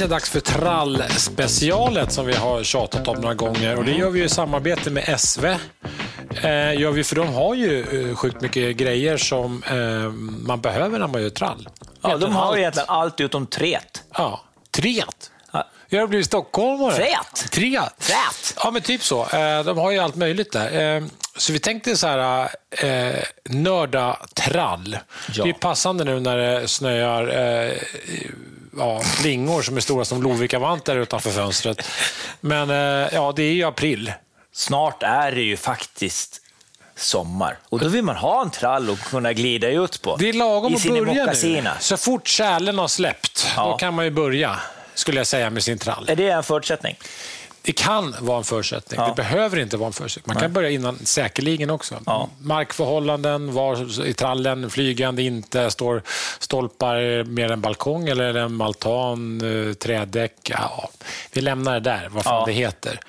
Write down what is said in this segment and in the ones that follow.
är det äntligen dags för trallspecialet som vi har tjatat om några gånger och det gör vi i samarbete med SV. Eh, gör vi för de har ju eh, sjukt mycket grejer som eh, man behöver när man gör trall. Ja, de har allt. egentligen allt utom tret. Ja, tret. Ja. Jag har blivit stockholmare. Trät. Tret. Trät. Ja, men typ så. Eh, De har ju allt möjligt där. Eh, Så vi tänkte så här, eh, nörda trall. Ja. Det är passande nu när det snöar eh, ja, flingor som är stora som Lovikkavantar utanför fönstret. Men eh, ja, det är ju april. Snart är det ju faktiskt sommar. Och då vill man ha en trall att kunna glida ut på. Det är lagom att börja nu. Så fort kärlen har släppt, Ja. då kan man ju börja, skulle jag säga, med sin trall. Är det en förutsättning? Det kan vara en förutsättning. Ja. Det behöver inte vara en förutsättning. Man kan börja innan säkerligen också. Ja. Markförhållanden, var i trallen, flygande inte, står stolpar mer än balkong eller en altan, eh, trädäck. Ja, vi lämnar det där, vad fan Ja. det heter.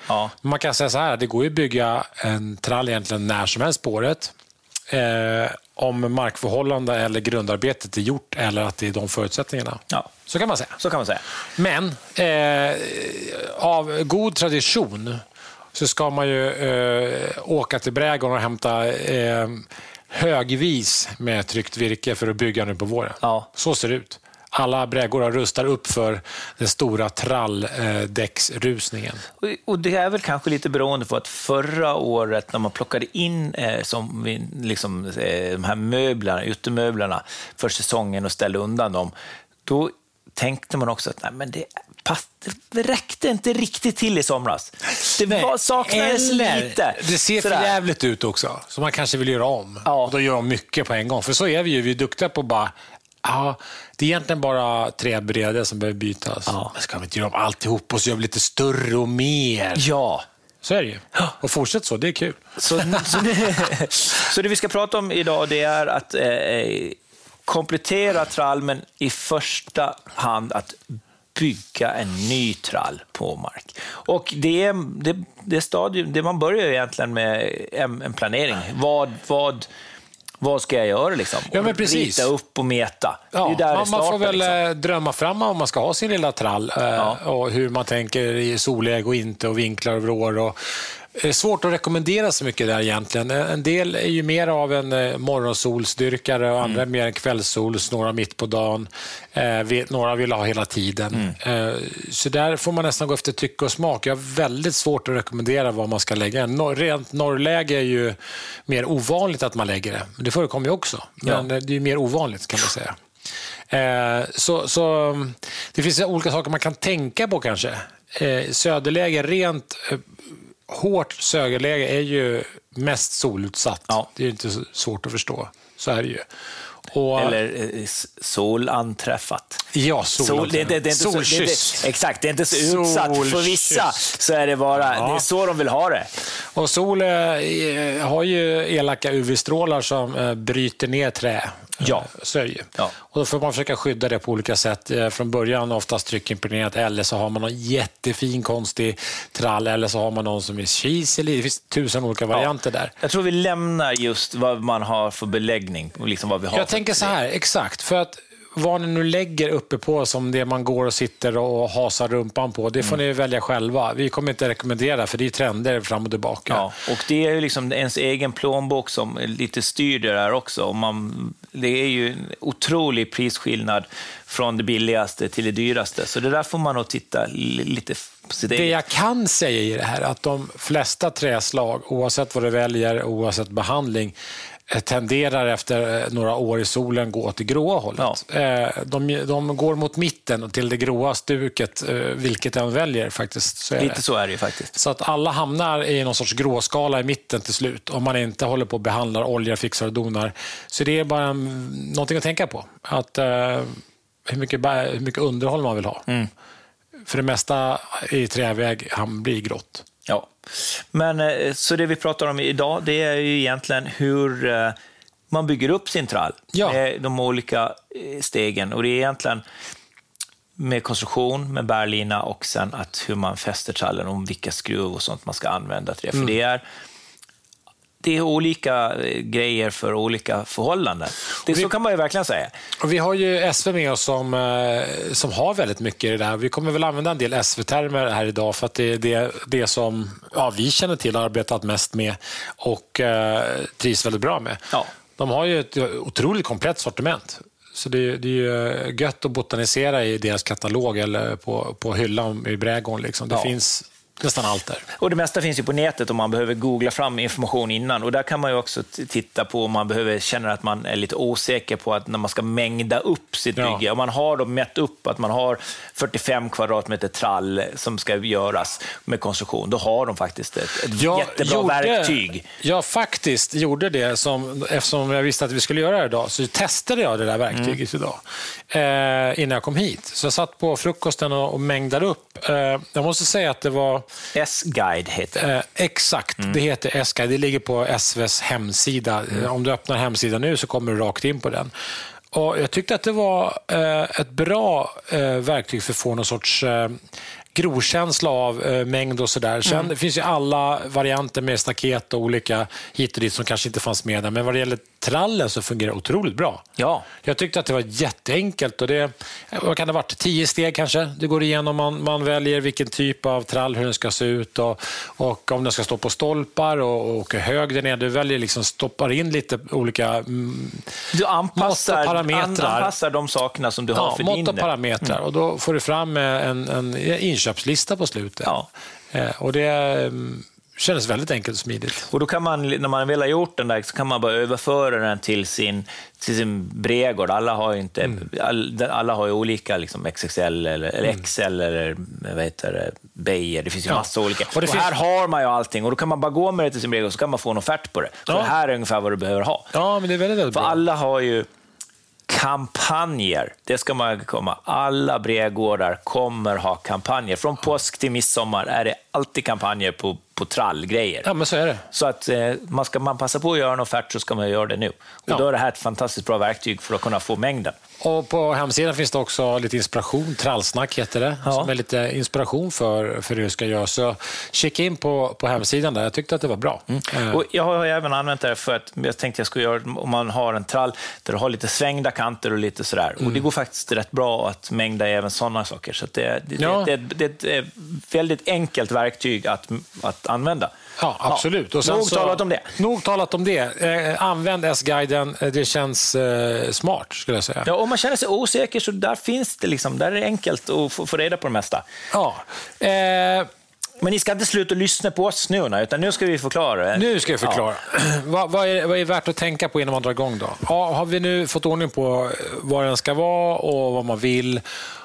Man kan säga så här, det går ju att bygga en trall egentligen när som helst på året. Eh, om markförhållande eller grundarbetet är gjort eller att det är de förutsättningarna. Ja. Så kan man säga. Så kan man säga. Men eh, av god tradition så ska man ju eh, åka till brädgården och hämta eh, högvis med tryckt virke för att bygga nu på våren. Ja. Så ser det ut. Alla brädgårdar rustar upp för den stora tralldäcksrusningen. Och, och det är väl kanske lite beroende på att förra året när man plockade in eh, som vi, liksom, eh, de här möblerna, utemöblerna för säsongen och ställde undan dem, då tänkte man också att nej, men det, pass, det räckte inte riktigt till i somras. Det var, saknades Eller, lite. Det ser för jävligt ut också, så man kanske vill göra om. Ja. Och då gör de mycket på en gång. För så är vi ju, vi är duktiga på bara Ja, det är egentligen bara träbrädor som behöver bytas. Ja. Men ska vi inte göra om alltihop och så gör vi lite större och mer? Ja, Så är det ju. Och fortsätt så, det är kul. Så, så, det, så det vi ska prata om idag det är att eh, komplettera trall, men i första hand att bygga en ny trall på mark. Och det, det, det, stadium, det man börjar egentligen med en, en planering. Vad, vad, vad ska jag göra? Liksom? Ja, men precis. Rita upp och meta. Ja, man, man får startar, väl liksom. eh, drömma fram om man ska ha sin lilla trall eh, Ja. och hur man tänker i solläge och inte och vinklar och vrår. Och, det är svårt att rekommendera så mycket där egentligen. Eh, En del är ju mer av en eh, morgonsolsdyrkare och andra är mer en kvällssols, några mitt på dagen. Eh, några vill ha hela tiden. Eh, så där får man nästan gå efter tycke och smak. Jag har väldigt svårt att rekommendera vad man ska lägga. Rent norrläge är ju mer ovanligt att man lägger det. Det förekommer ju också. Men Ja. eh, det är mer ovanligt kan man säga. Eh, så, så mm, Det finns olika saker man kan tänka på kanske. Eh, söderläge, rent eh, hårt söderläge är ju mest solutsatt. Ja. Det är ju inte svårt att förstå. Så är det ju. Och, Eller eh, s- solanträffat. ja, sol, Sol, det, det, det Solkyss. exakt, det är inte så utsatt. För vissa så är det bara, Ja. det är så de vill ha det. Och sol eh, har ju elaka UV-strålar som eh, bryter ner trä. Ja. Eh, ju. Ja. Och då får man försöka skydda det på olika sätt. Eh, Från början oftast tryckimpregnerat eller så har man någon jättefin konstig trall eller så har man någon som är kisel i. Det finns tusen olika varianter där. Jag tror vi lämnar just vad man har för beläggning och liksom vad vi har Jag för tänker så här, exakt. För att vad ni nu lägger uppe på som det man går och sitter och hasar rumpan på, det får Mm. ni välja själva. Vi kommer inte rekommendera för det är trender fram och tillbaka. Ja, och det är ju liksom ens egen plånbok som lite styr det där också. Man, det är ju en otrolig prisskillnad från det billigaste till det dyraste. Så det där får man nog titta li- lite Det jag kan säga i det här är att de flesta träslag, oavsett vad du väljer, oavsett behandling, eh, tenderar efter eh, några år i solen gå åt det gråa hållet. Eh, De, de går mot mitten och till det gråa stuket, eh, vilket den väljer faktiskt. Så Lite det. så är det ju faktiskt. Så att alla hamnar i någon sorts gråskala i mitten till slut om man inte håller på och behandlar, oljar, fixar och donar. Så det är bara mm, någonting att tänka på. Att, eh, hur, mycket, hur mycket underhåll man vill ha. För det mesta i träväg han blir grått. Ja. Men, eh, så det vi pratar om idag, det är ju egentligen hur eh, man bygger upp sin trall. Ja. Med de olika eh, stegen. Och det är egentligen med konstruktion, med bärlina och sen att hur man fäster trallen och vilka skruv och sånt man ska använda till det. För det är det är olika eh, grejer för olika förhållanden. Det, vi, så kan man ju verkligen säga. Vi har ju SV med oss som, eh, som har väldigt mycket i det där. Vi kommer väl använda en del SV-termer här idag för att det är det, det som ja, vi känner till och arbetat mest med och eh, trivs väldigt bra med. Ja. De har ju ett otroligt komplett sortiment. Så det, det är ju gött att botanisera i deras katalog eller på, på hyllan i brädgården. Liksom. Det Ja. finns nästan allt där. Och det mesta finns ju på nätet om man behöver googla fram information innan. Och där kan man ju också titta på om man behöver känna att man är lite osäker på att när man ska mängda upp sitt Ja. bygge. Om man har då mätt upp att man har 45 kvadratmeter trall som ska göras med konstruktion, då har de faktiskt ett, ett jättebra verktyg. Jag faktiskt gjorde det, som, eftersom jag visste att vi skulle göra det idag, så testade jag det där verktyget Mm. idag eh, innan jag kom hit. Så jag satt på frukosten och, och mängdade upp. Eh, jag måste säga att det var S-guide heter det. Eh, exakt, Mm. det heter Eskai. Det ligger på SVs hemsida. Mm. Eh, Om du öppnar hemsidan nu så kommer du rakt in på den. Och jag tyckte att det var eh, ett bra eh, verktyg för att få någon sorts eh, grovkänsla av eh, mängd och sådär. Sen Mm. det finns ju alla varianter med staket och olika hit och dit som kanske inte fanns med där. Men vad det gäller trallen så fungerar det otroligt bra. Ja. Jag tyckte att det var jätteenkelt. Och det, vad kan det ha varit? Tio steg kanske? Du går igenom, man, man väljer vilken typ av trall, hur den ska se ut och, och om den ska stå på stolpar och, och hur hög den är. Du väljer liksom, stoppar in lite olika mm, Du anpassar, Mått parametrar. an- anpassar de sakerna som du har ja, för mått din. och parametrar. Och då får du fram eh, en, en inköpslista på slutet. Ja. Eh, och det mm, kändes väldigt enkelt och smidigt. Och då kan man, när man väl har gjort den där, så kan man bara överföra den till sin, till sin brädgård. Alla har ju, inte, Mm. all, alla har olika liksom XXL eller, eller XL eller vad heter det, Beijer. Det finns ju Ja. massa olika. Och Och, finns- här har man ju allting och då kan man bara gå med det till sin brädgård så kan man få en offert på det. Så Ja. det här är ungefär vad du behöver ha. Ja, men det är väldigt, väldigt För bra. alla har ju kampanjer. Det ska man komma. Alla brädgårdar kommer ha kampanjer. Från påsk till midsommar är det alltid kampanjer på, på trallgrejer. Ja, men så är det. Så att eh, man ska man passa på att göra en offert så ska man göra det nu. Och Ja. Då är det här ett fantastiskt bra verktyg för att kunna få mängden. Och på hemsidan finns det också lite inspiration. Trallsnack heter det. Ja. Som är lite inspiration för, för hur du ska göra. Så kika in på, på hemsidan där. Jag tyckte att det var bra. Eh, Och jag har även använt det här för att jag tänkte jag skulle göra om man har en trall där du har lite svängda kanter och lite sådär. Och Mm. det går faktiskt rätt bra att mängda även sådana saker. Så det, det, Ja. det, det, det är ett väldigt enkelt verktyg att, att använda. Ja, absolut. Och sen nog så- talat om det. Nog talat om det. Eh, använd S-guiden. Eh, Det känns eh, smart, skulle jag säga. Ja, om man känner sig osäker så där finns det liksom, där är det enkelt att få, få reda på det mesta. Ja. Eh, Men ni ska inte sluta lyssna på oss nu, utan nu ska vi förklara. nu ska jag förklara. vad, vad, är, vad är värt att tänka på innan man drar igång? Då? Ja, har vi nu fått ordning på vad den ska vara och vad man vill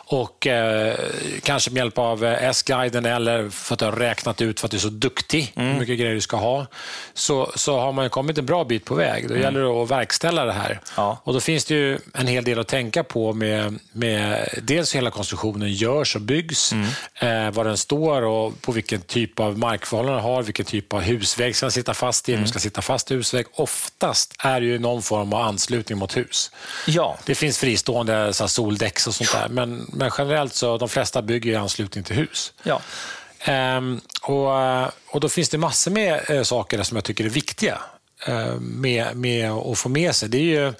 och eh, kanske med hjälp av eh, S-guiden eller för att du har räknat ut för att du är så duktig hur mycket grejer du ska ha, så, så har man kommit en bra bit på väg. Då gäller det att verkställa det här. Ja. Och Då finns det ju en hel del att tänka på med, med dels hur hela konstruktionen görs och byggs, eh, var den står och på vilken typ av markförhållanden den har, vilken typ av husväg ska den sitta fast i, om den ska sitta fast i husväg. Oftast är det ju någon form av anslutning mot hus. Ja, Det finns fristående så här, soldäcks och sånt där, men, men generellt så de flesta bygger i anslutning till hus. ja. Ehm, och, och Då finns det massor med eh, saker som jag tycker är viktiga eh, med, med att få med sig. Det är ju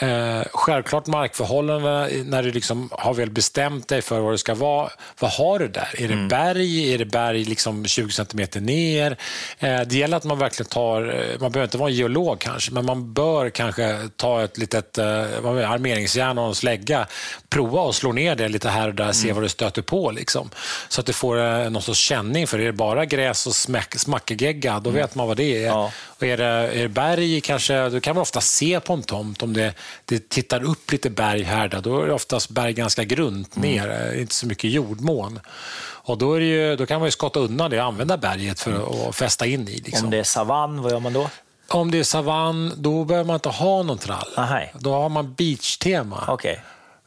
eh, självklart markförhållandena när du liksom har väl bestämt dig för vad det ska vara. Vad har du där? Är det berg? Är det berg liksom 20 centimeter ner? Eh, det gäller att man verkligen tar, eh, man behöver inte vara en geolog kanske, men man bör kanske ta ett litet eh, armeringsjärn och en slägga, prova och slå ner det lite här och där, se vad du stöter på. Liksom. Så att du får eh, någon sorts känning för det. Är det bara gräs och smack, smackegegga, då vet man vad det är. Ja. Och är, det, är det berg kanske, då kan man ofta se på en tomt om det, det tittar upp lite berg här, då är det oftast berg ganska grunt ner, eh, inte så mycket jordmån. Och då, ju, då kan man ju skotta undan det och använda berget för att fästa in i. Liksom. Om det är savann, vad gör man då? Om det är savann, då behöver man inte ha någon trall. Ahaj. Då har man beach-tema. Okej.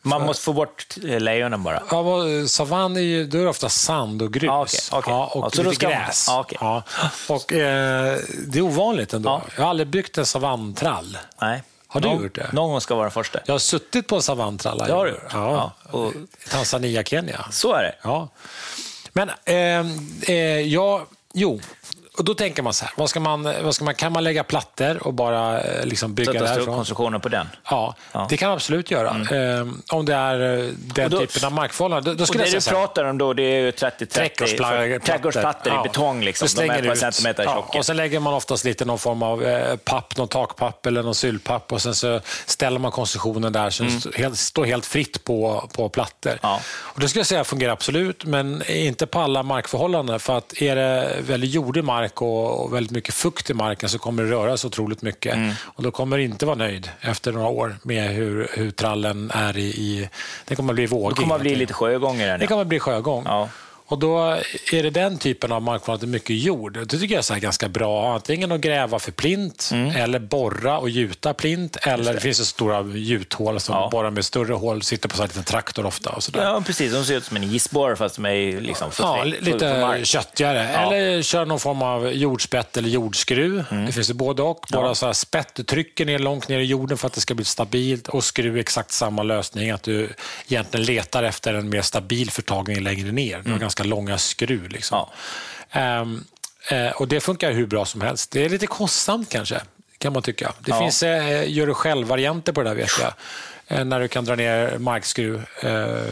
Man måste få bort eh, lejonen bara. Ja, vad- savann är ju då är det ofta sand och grus. Ja, okej, okej. Ja, och så lite gräs. ja, okej. Ja. Och, eh, det är ovanligt ändå. Ja. Jag har aldrig byggt en savanntrall. Nej. Har du Någon- gjort det? Någon gång ska vara den första. Jag har suttit på en savanntrall. Det har du gjort? Ja. Ja, och- Tanzania, Kenya. Så är det. Ja. Men eh, eh, ja, jo. Och då tänker man så här, vad ska man, vad ska man, kan man lägga plattor och bara eh, liksom bygga Sätta därifrån? konstruktionen på den. Ja, Ja. det kan man absolut göra. Eh, om det är eh, den då- typen av markförhållanden. Då, då Och det jag du säga pratar om då, det är ju 30-30 Trädgårdsplattor. trädgårdsplattor i betong. Liksom. Du De är slänger en ut. centimeter ja, tjocka. Och sen lägger man oftast lite någon form av eh, papp, någon takpapp eller någon sylpapp och sen så ställer man konstruktionen där så den står helt, står helt fritt på, på plattor. Mm. Ja. Och det skulle jag säga fungerar absolut, men inte på alla markförhållanden. För att är det väldigt jordig mark och, och väldigt mycket fukt i marken så kommer det röra sig otroligt mycket. Mm. Och då kommer du inte vara nöjd efter några år med hur, hur trallen är i... i det kommer att bli vågig. Det kommer att bli lite sjögång i den. det kommer att bli sjögång. Ja. Och då är det den typen av markförhållanden, mycket jord. Det tycker jag är ganska bra. Antingen att gräva för plint, Mm. eller borra och gjuta plint. Eller det. finns det stora gjuthål som Ja. borrar med större hål, sitter på så här liten traktor ofta. Och så där. Ja, precis. De ser ut som en isborre fast de är liksom för Ja, lite köttigare. Ja. Eller kör någon form av jordspett eller jordskruv. Det finns ju både och. Bara Mm. Ja. så här spett, trycker ner långt ner i jorden för att det ska bli stabilt och skruv exakt samma lösning. Att du egentligen letar efter en mer stabil förtagning längre ner. Du har ganska långa skruv. Liksom. Ja. Ehm, eh, och Det funkar hur bra som helst. Det är lite kostsamt kanske, kan man tycka. Det Ja. finns eh, gör det själv-varianter på det där vet jag. Eh, när du kan dra ner markskruv eh,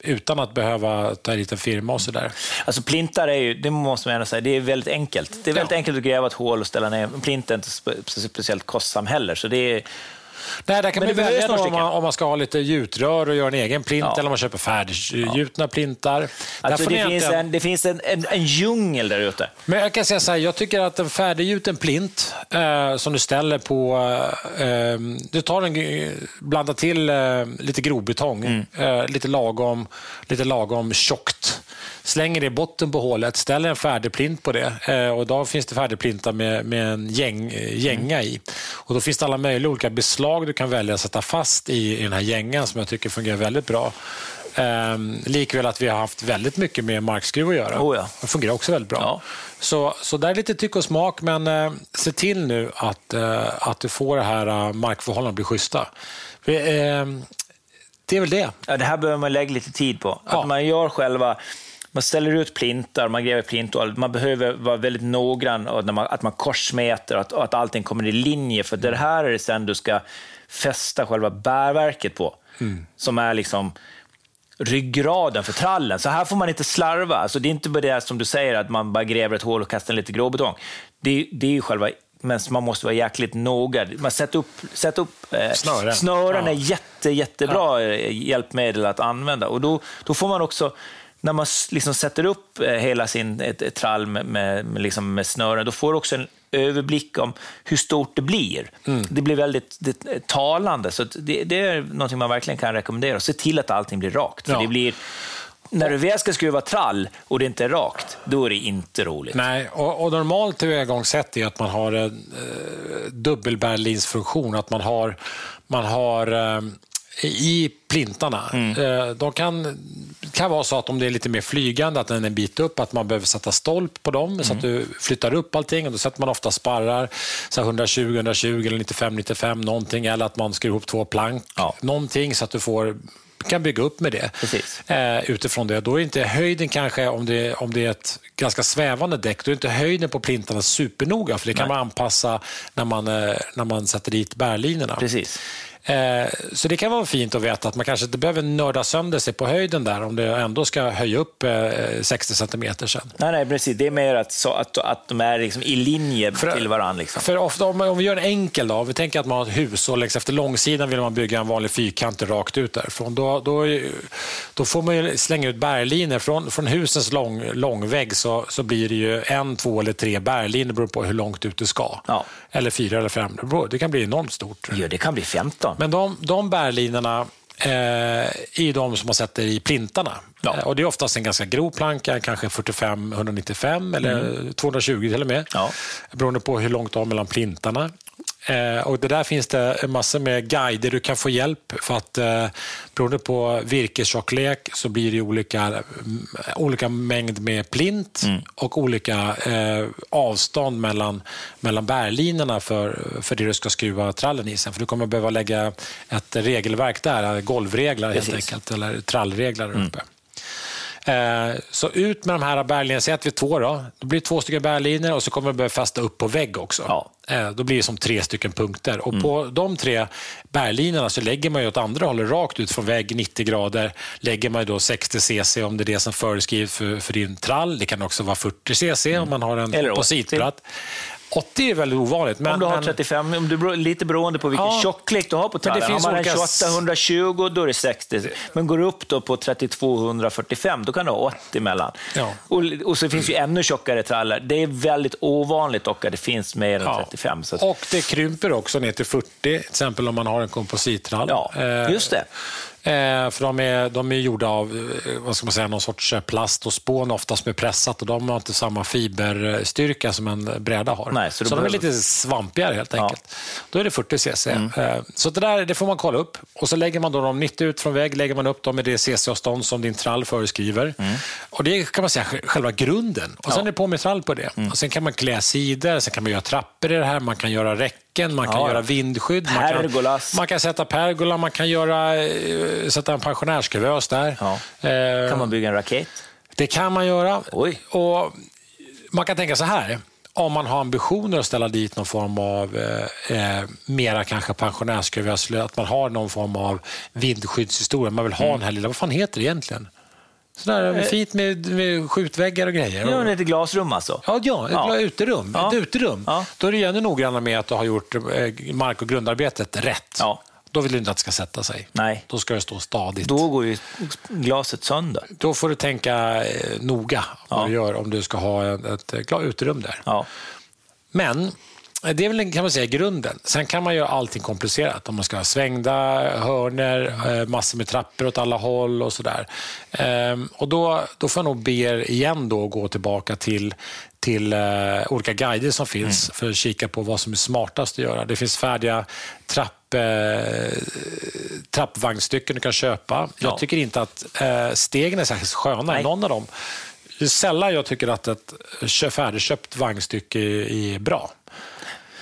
utan att behöva ta dit en firma och sådär. Alltså plintar är ju, det måste man ändå säga, det är väldigt enkelt. Det är väldigt Ja. enkelt att gräva ett hål och ställa ner. Plint är inte spe- speciellt kostsam heller. Så det är, Nej, där kan Men man välja om man, om man ska ha lite gjutrör och göra en egen plint Ja. eller om man köper färdiggjutna plintar. Där alltså det, finns en, det finns en, en, en djungel där ute. Men jag kan säga så här, jag tycker att en färdiggjuten plint eh, som du ställer på... Eh, du tar en, blandar till eh, lite grobetong, Mm. eh, lite, lagom, lite lagom tjockt. Slänger det i botten på hålet, ställer en färdig plint på det. Eh, och idag finns det färdigplintar med, med en gäng, eh, gänga i. Och då finns det alla möjliga olika beslag du kan välja att sätta fast i, i den här gängan som jag tycker fungerar väldigt bra. Eh, likväl att vi har haft väldigt mycket med markskruv att göra. Oh ja. Det fungerar också väldigt bra. Ja. Så, så där är lite tycke och smak, men eh, se till nu att, eh, att du får det här eh, markförhållandena bli schyssta. Vi, eh, det är väl det. Ja, det här behöver man lägga lite tid på. Ja. Att man gör själva, man ställer ut plintar, man gräver plint och allt. Man behöver vara väldigt noggrann och man, att man korsmäter och att, och att allting kommer i linje. För det här är det sen du ska fästa själva bärverket på. Som är liksom ryggraden för trallen. Så här får man inte slarva. Alltså, det är inte bara det som du säger, att man bara gräver ett hål och kastar lite gråbetong. Det, det är ju själva men man måste vara jäkligt noga. Man sätter upp, sätter upp eh, Snören. snören Ja. är jätte, jättebra eh, hjälpmedel att använda. Och då, då får man också, när man liksom sätter upp eh, hela sin ett, ett trall med, med, med, liksom med snören, då får du också en överblick om hur stort det blir. Mm. Det blir väldigt det, eh, talande, så det, det är något man verkligen kan rekommendera. Se till att allting blir rakt. För Ja. det blir, när du väl ska skruva trall och det inte är rakt, då är det inte roligt. Nej, och, och normalt tillvägagångssätt är att man har en eh, dubbelbärlinsfunktion. Att man har, man har eh, i plintarna. Eh, de kan, kan vara så att om det är lite mer flygande, att den är en bit upp, att man behöver sätta stolp på dem så att du flyttar upp allting. Och då sätter man ofta sparrar, så här 120, 120 eller 95, 95 någonting. Eller att man skruvar ihop två plank, Ja. någonting så att du får kan bygga upp med det. Eh, utifrån det. Då är inte höjden kanske, om det, om det är ett ganska svävande däck, då är inte höjden på plintarna supernoga, för det kan man anpassa när man, eh, när man sätter dit bärlinorna. Precis. Eh, så det kan vara fint att veta att man kanske inte behöver nörda sönder sig på höjden där om det ändå ska höja upp eh, 60 centimeter sen. Nej, nej, precis. Det är mer att, så, att, att de är liksom i linje till varandra. Liksom. För ofta, om, om vi gör en enkel, då, vi tänker att man har ett hus och längs efter långsidan vill man bygga en vanlig fyrkant rakt ut därifrån. Då, då, då får man ju slänga ut bärlinor. Från, från husens lång, långvägg så, så blir det ju en, två eller tre bärlinor beroende på hur långt ut du ska. Ja. Eller fyra eller fem. Det kan bli enormt stort. Ja, det kan bli 15. Men de, de bärlinorna eh, är ju de som man sätter i plintarna. Ja. Och Det är oftast en ganska grov planka, kanske 45-195 eller 220 till och med. Mm. Ja. Beroende på hur långt du har mellan plintarna. Eh, och det där finns det massor med guider du kan få hjälp för att eh, beroende på virkestjocklek så blir det olika, mm, olika mängd med plint Mm. och olika eh, avstånd mellan, mellan bärlinorna för, för det du ska skruva trallen i sen. För du kommer behöva lägga ett regelverk där, golvreglar helt Precis. enkelt, eller trallreglar där uppe. Eh, så ut med de här bärlinjerna, säg att vi är två då. Då blir det två stycken bärlinjer och så kommer vi börja fästa upp på vägg också. Ja. Eh, då blir det som tre stycken punkter. Och På de tre bärlinjerna så lägger man ju åt andra hållet, rakt ut från vägg, 90 grader, lägger man då 60 cc om det är det som föreskrivs för, för din trall. Det kan också vara 40 cc om man har en Eller 80. kompositplatt. 80 är väldigt ovanligt. Men, om du har men- 35, om du, lite beroende på vilken Ja. tjocklek du har på det trallen. Har finns man olika s- 28-120, då är det 60. Men går du upp då på 32-145, då kan du ha 80 mellan. Ja. Och, och så finns ju ännu tjockare trallar. Det är väldigt ovanligt dock att det finns mer än Ja. 35. Så Och det krymper också ner till 40, till exempel om man har en komposittrall. ja, Eh, just det. Eh, för de är, de är gjorda av eh, vad ska man säga, någon sorts eh, plast och spån oftast med pressat och de har inte samma fiberstyrka som en bräda har. Nej, så så då de är behöver- lite svampigare helt Ja. enkelt. Då är det 40 cc. Mm. Så det där det får man kolla upp. Och så lägger man då dem 90 ut från vägg, lägger man upp dem med det cc-avstånd som din trall föreskriver. Och Det kan man säga sj- själva grunden. Och Sen Mm. Ja. är det på med trall på det. Och sen kan man klä sidor, sen kan man göra trappor i det här, man kan göra räcken, man kan Ja. göra vindskydd. Man kan, man kan sätta pergola, man kan göra, eh, sätta en pensionärskuvös där. Ja. Eh, Kan man bygga en raket? Det kan man göra. Oj. Och man kan tänka så här. Om man har ambitioner att ställa dit någon form av eh, eh, mera kanske pensionärskuvös, eller att man har någon form av vindskyddshistoria. Man vill ha den här lilla, vad fan heter det egentligen? Sådär fint med, med skjutväggar och grejer. Ja, ett glasrum alltså. Ja, ja, ett Ja. uterum. Ja. Ett uterum. Ja. Då är du ännu noggrannare med att du har gjort eh, mark och grundarbetet rätt. Ja. Då vill du inte att det ska sätta sig. Nej. Då ska det stå stadigt. Då, Då går ju glaset sönder. får du tänka eh, noga vad Ja. du gör om du ska ha ett, ett eh, uterum där. Ja. Men eh, det är väl kan man säga grunden. Sen kan man göra allting komplicerat. Om man ska ha svängda hörner, eh, massor med trappor åt alla håll och sådär. Ehm, Och då, då får jag nog be er igen då gå tillbaka till, till eh, olika guider som finns för att kika på vad som är smartast att göra. Det finns färdiga trapp, eh, trappvagnsstycken du kan köpa. Ja. Jag tycker inte att stegen är särskilt sköna Nej. i någon av dem. Det är sällan jag tycker att ett kö- färdigköpt vagnstycke är bra.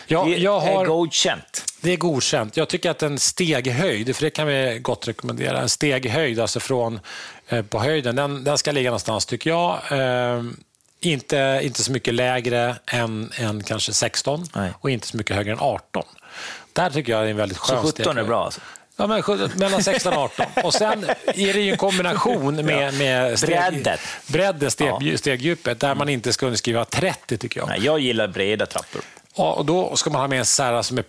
Jag, Det har, är godkänt. det är godkänt. Jag tycker att en steghöjd, för det kan vi gott rekommendera, en steghöjd, alltså från eh, på höjden, den, den ska ligga någonstans, tycker jag. Eh, inte, inte så mycket lägre än, än kanske 16 Nej. och inte så mycket högre än 18. Där tycker jag är en väldigt skön Så 17 är steghöjd. bra alltså. Ja, men mellan 16 och 18. Och sen är det ju en kombination med, med steg, Bredden. bredden steg, stegdjupet, där man inte ska underskriva 30 tycker jag. Nej, jag gillar breda trappor. Ja, och då ska man ha med en särra som är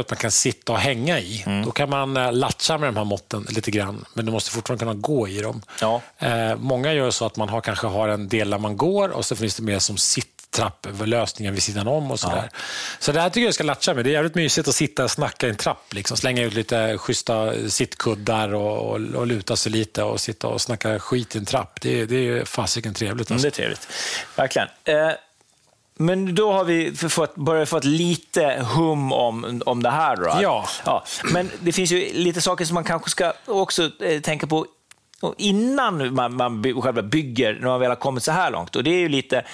att man kan sitta och hänga i. Mm. Då kan man eh, latcha med de här måtten lite grann, men du måste fortfarande kunna gå i dem. Ja. Eh, många gör så att man har, kanske har en del där man går och så finns det mer som sitttrapplösningar vid sidan om och sådär. Så det här tycker jag du ska latcha med. Det är jävligt mysigt att sitta och snacka i en trapp. Liksom. Slänga ut lite schyssta sittkuddar och, och, och luta sig lite och sitta och snacka skit i en trapp. Det, är- det är fasiken trevligt. Mm, Alltså. det är trevligt. Verkligen. Eh, men då har vi fått, börjat få lite hum om, om det här. Då. Ja. ja. Men det finns ju lite saker som man kanske ska också eh, tänka på innan man, man by, själva bygger, när man väl har kommit så här långt. Och Det är ju lite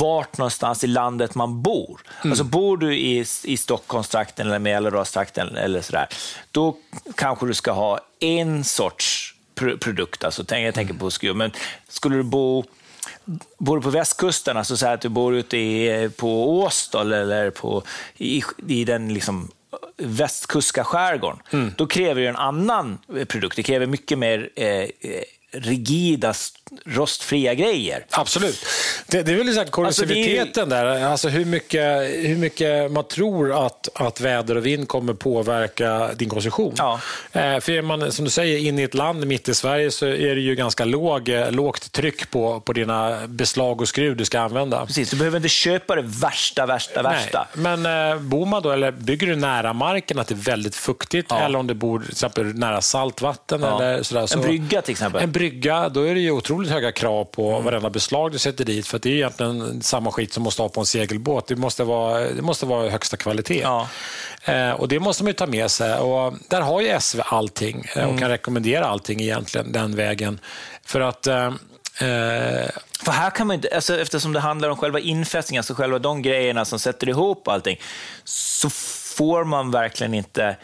vart någonstans i landet man bor. Alltså bor du i, i Stockholmstrakten eller Mälardalstrakten eller sådär, då kanske du ska ha en sorts pro- produkt. Alltså, jag tänker på skruv, men skulle du bo Bor du på västkusten, alltså så att du bor ute i, på Åstol eller på, i, i den liksom västkustska skärgården, då kräver det en annan produkt. Det kräver mycket mer eh, eh, rigida, st- rostfria grejer. Absolut. Det, det är väl liksom korrosiviteten där, alltså hur mycket, hur mycket man tror att, att väder och vind kommer påverka din konstruktion. Ja. Eh, för är man, som du säger, inne i ett land mitt i Sverige så är det ju ganska låg, eh, lågt tryck på, på dina beslag och skruv du ska använda. Precis, du behöver inte köpa det värsta, värsta, värsta. Nej, men eh, bor man då, eller bygger du nära marken, att det är väldigt fuktigt, Ja. eller om du bor till exempel nära saltvatten. Ja. Eller sådär, så, En brygga till exempel. En brygga, då är det ju otroligt höga krav på varenda beslag du sätter dit, för det är egentligen samma skit som måste ha på en segelbåt. Det måste vara, det måste vara högsta kvalitet. Ja. Eh, och Det måste man ju ta med sig. Och där har ju SV allting eh, och kan rekommendera allting egentligen den vägen. För att eh, eh, För här kan man inte, alltså, eftersom det handlar om själva infästningen, alltså själva de grejerna som sätter ihop allting, så får man verkligen inte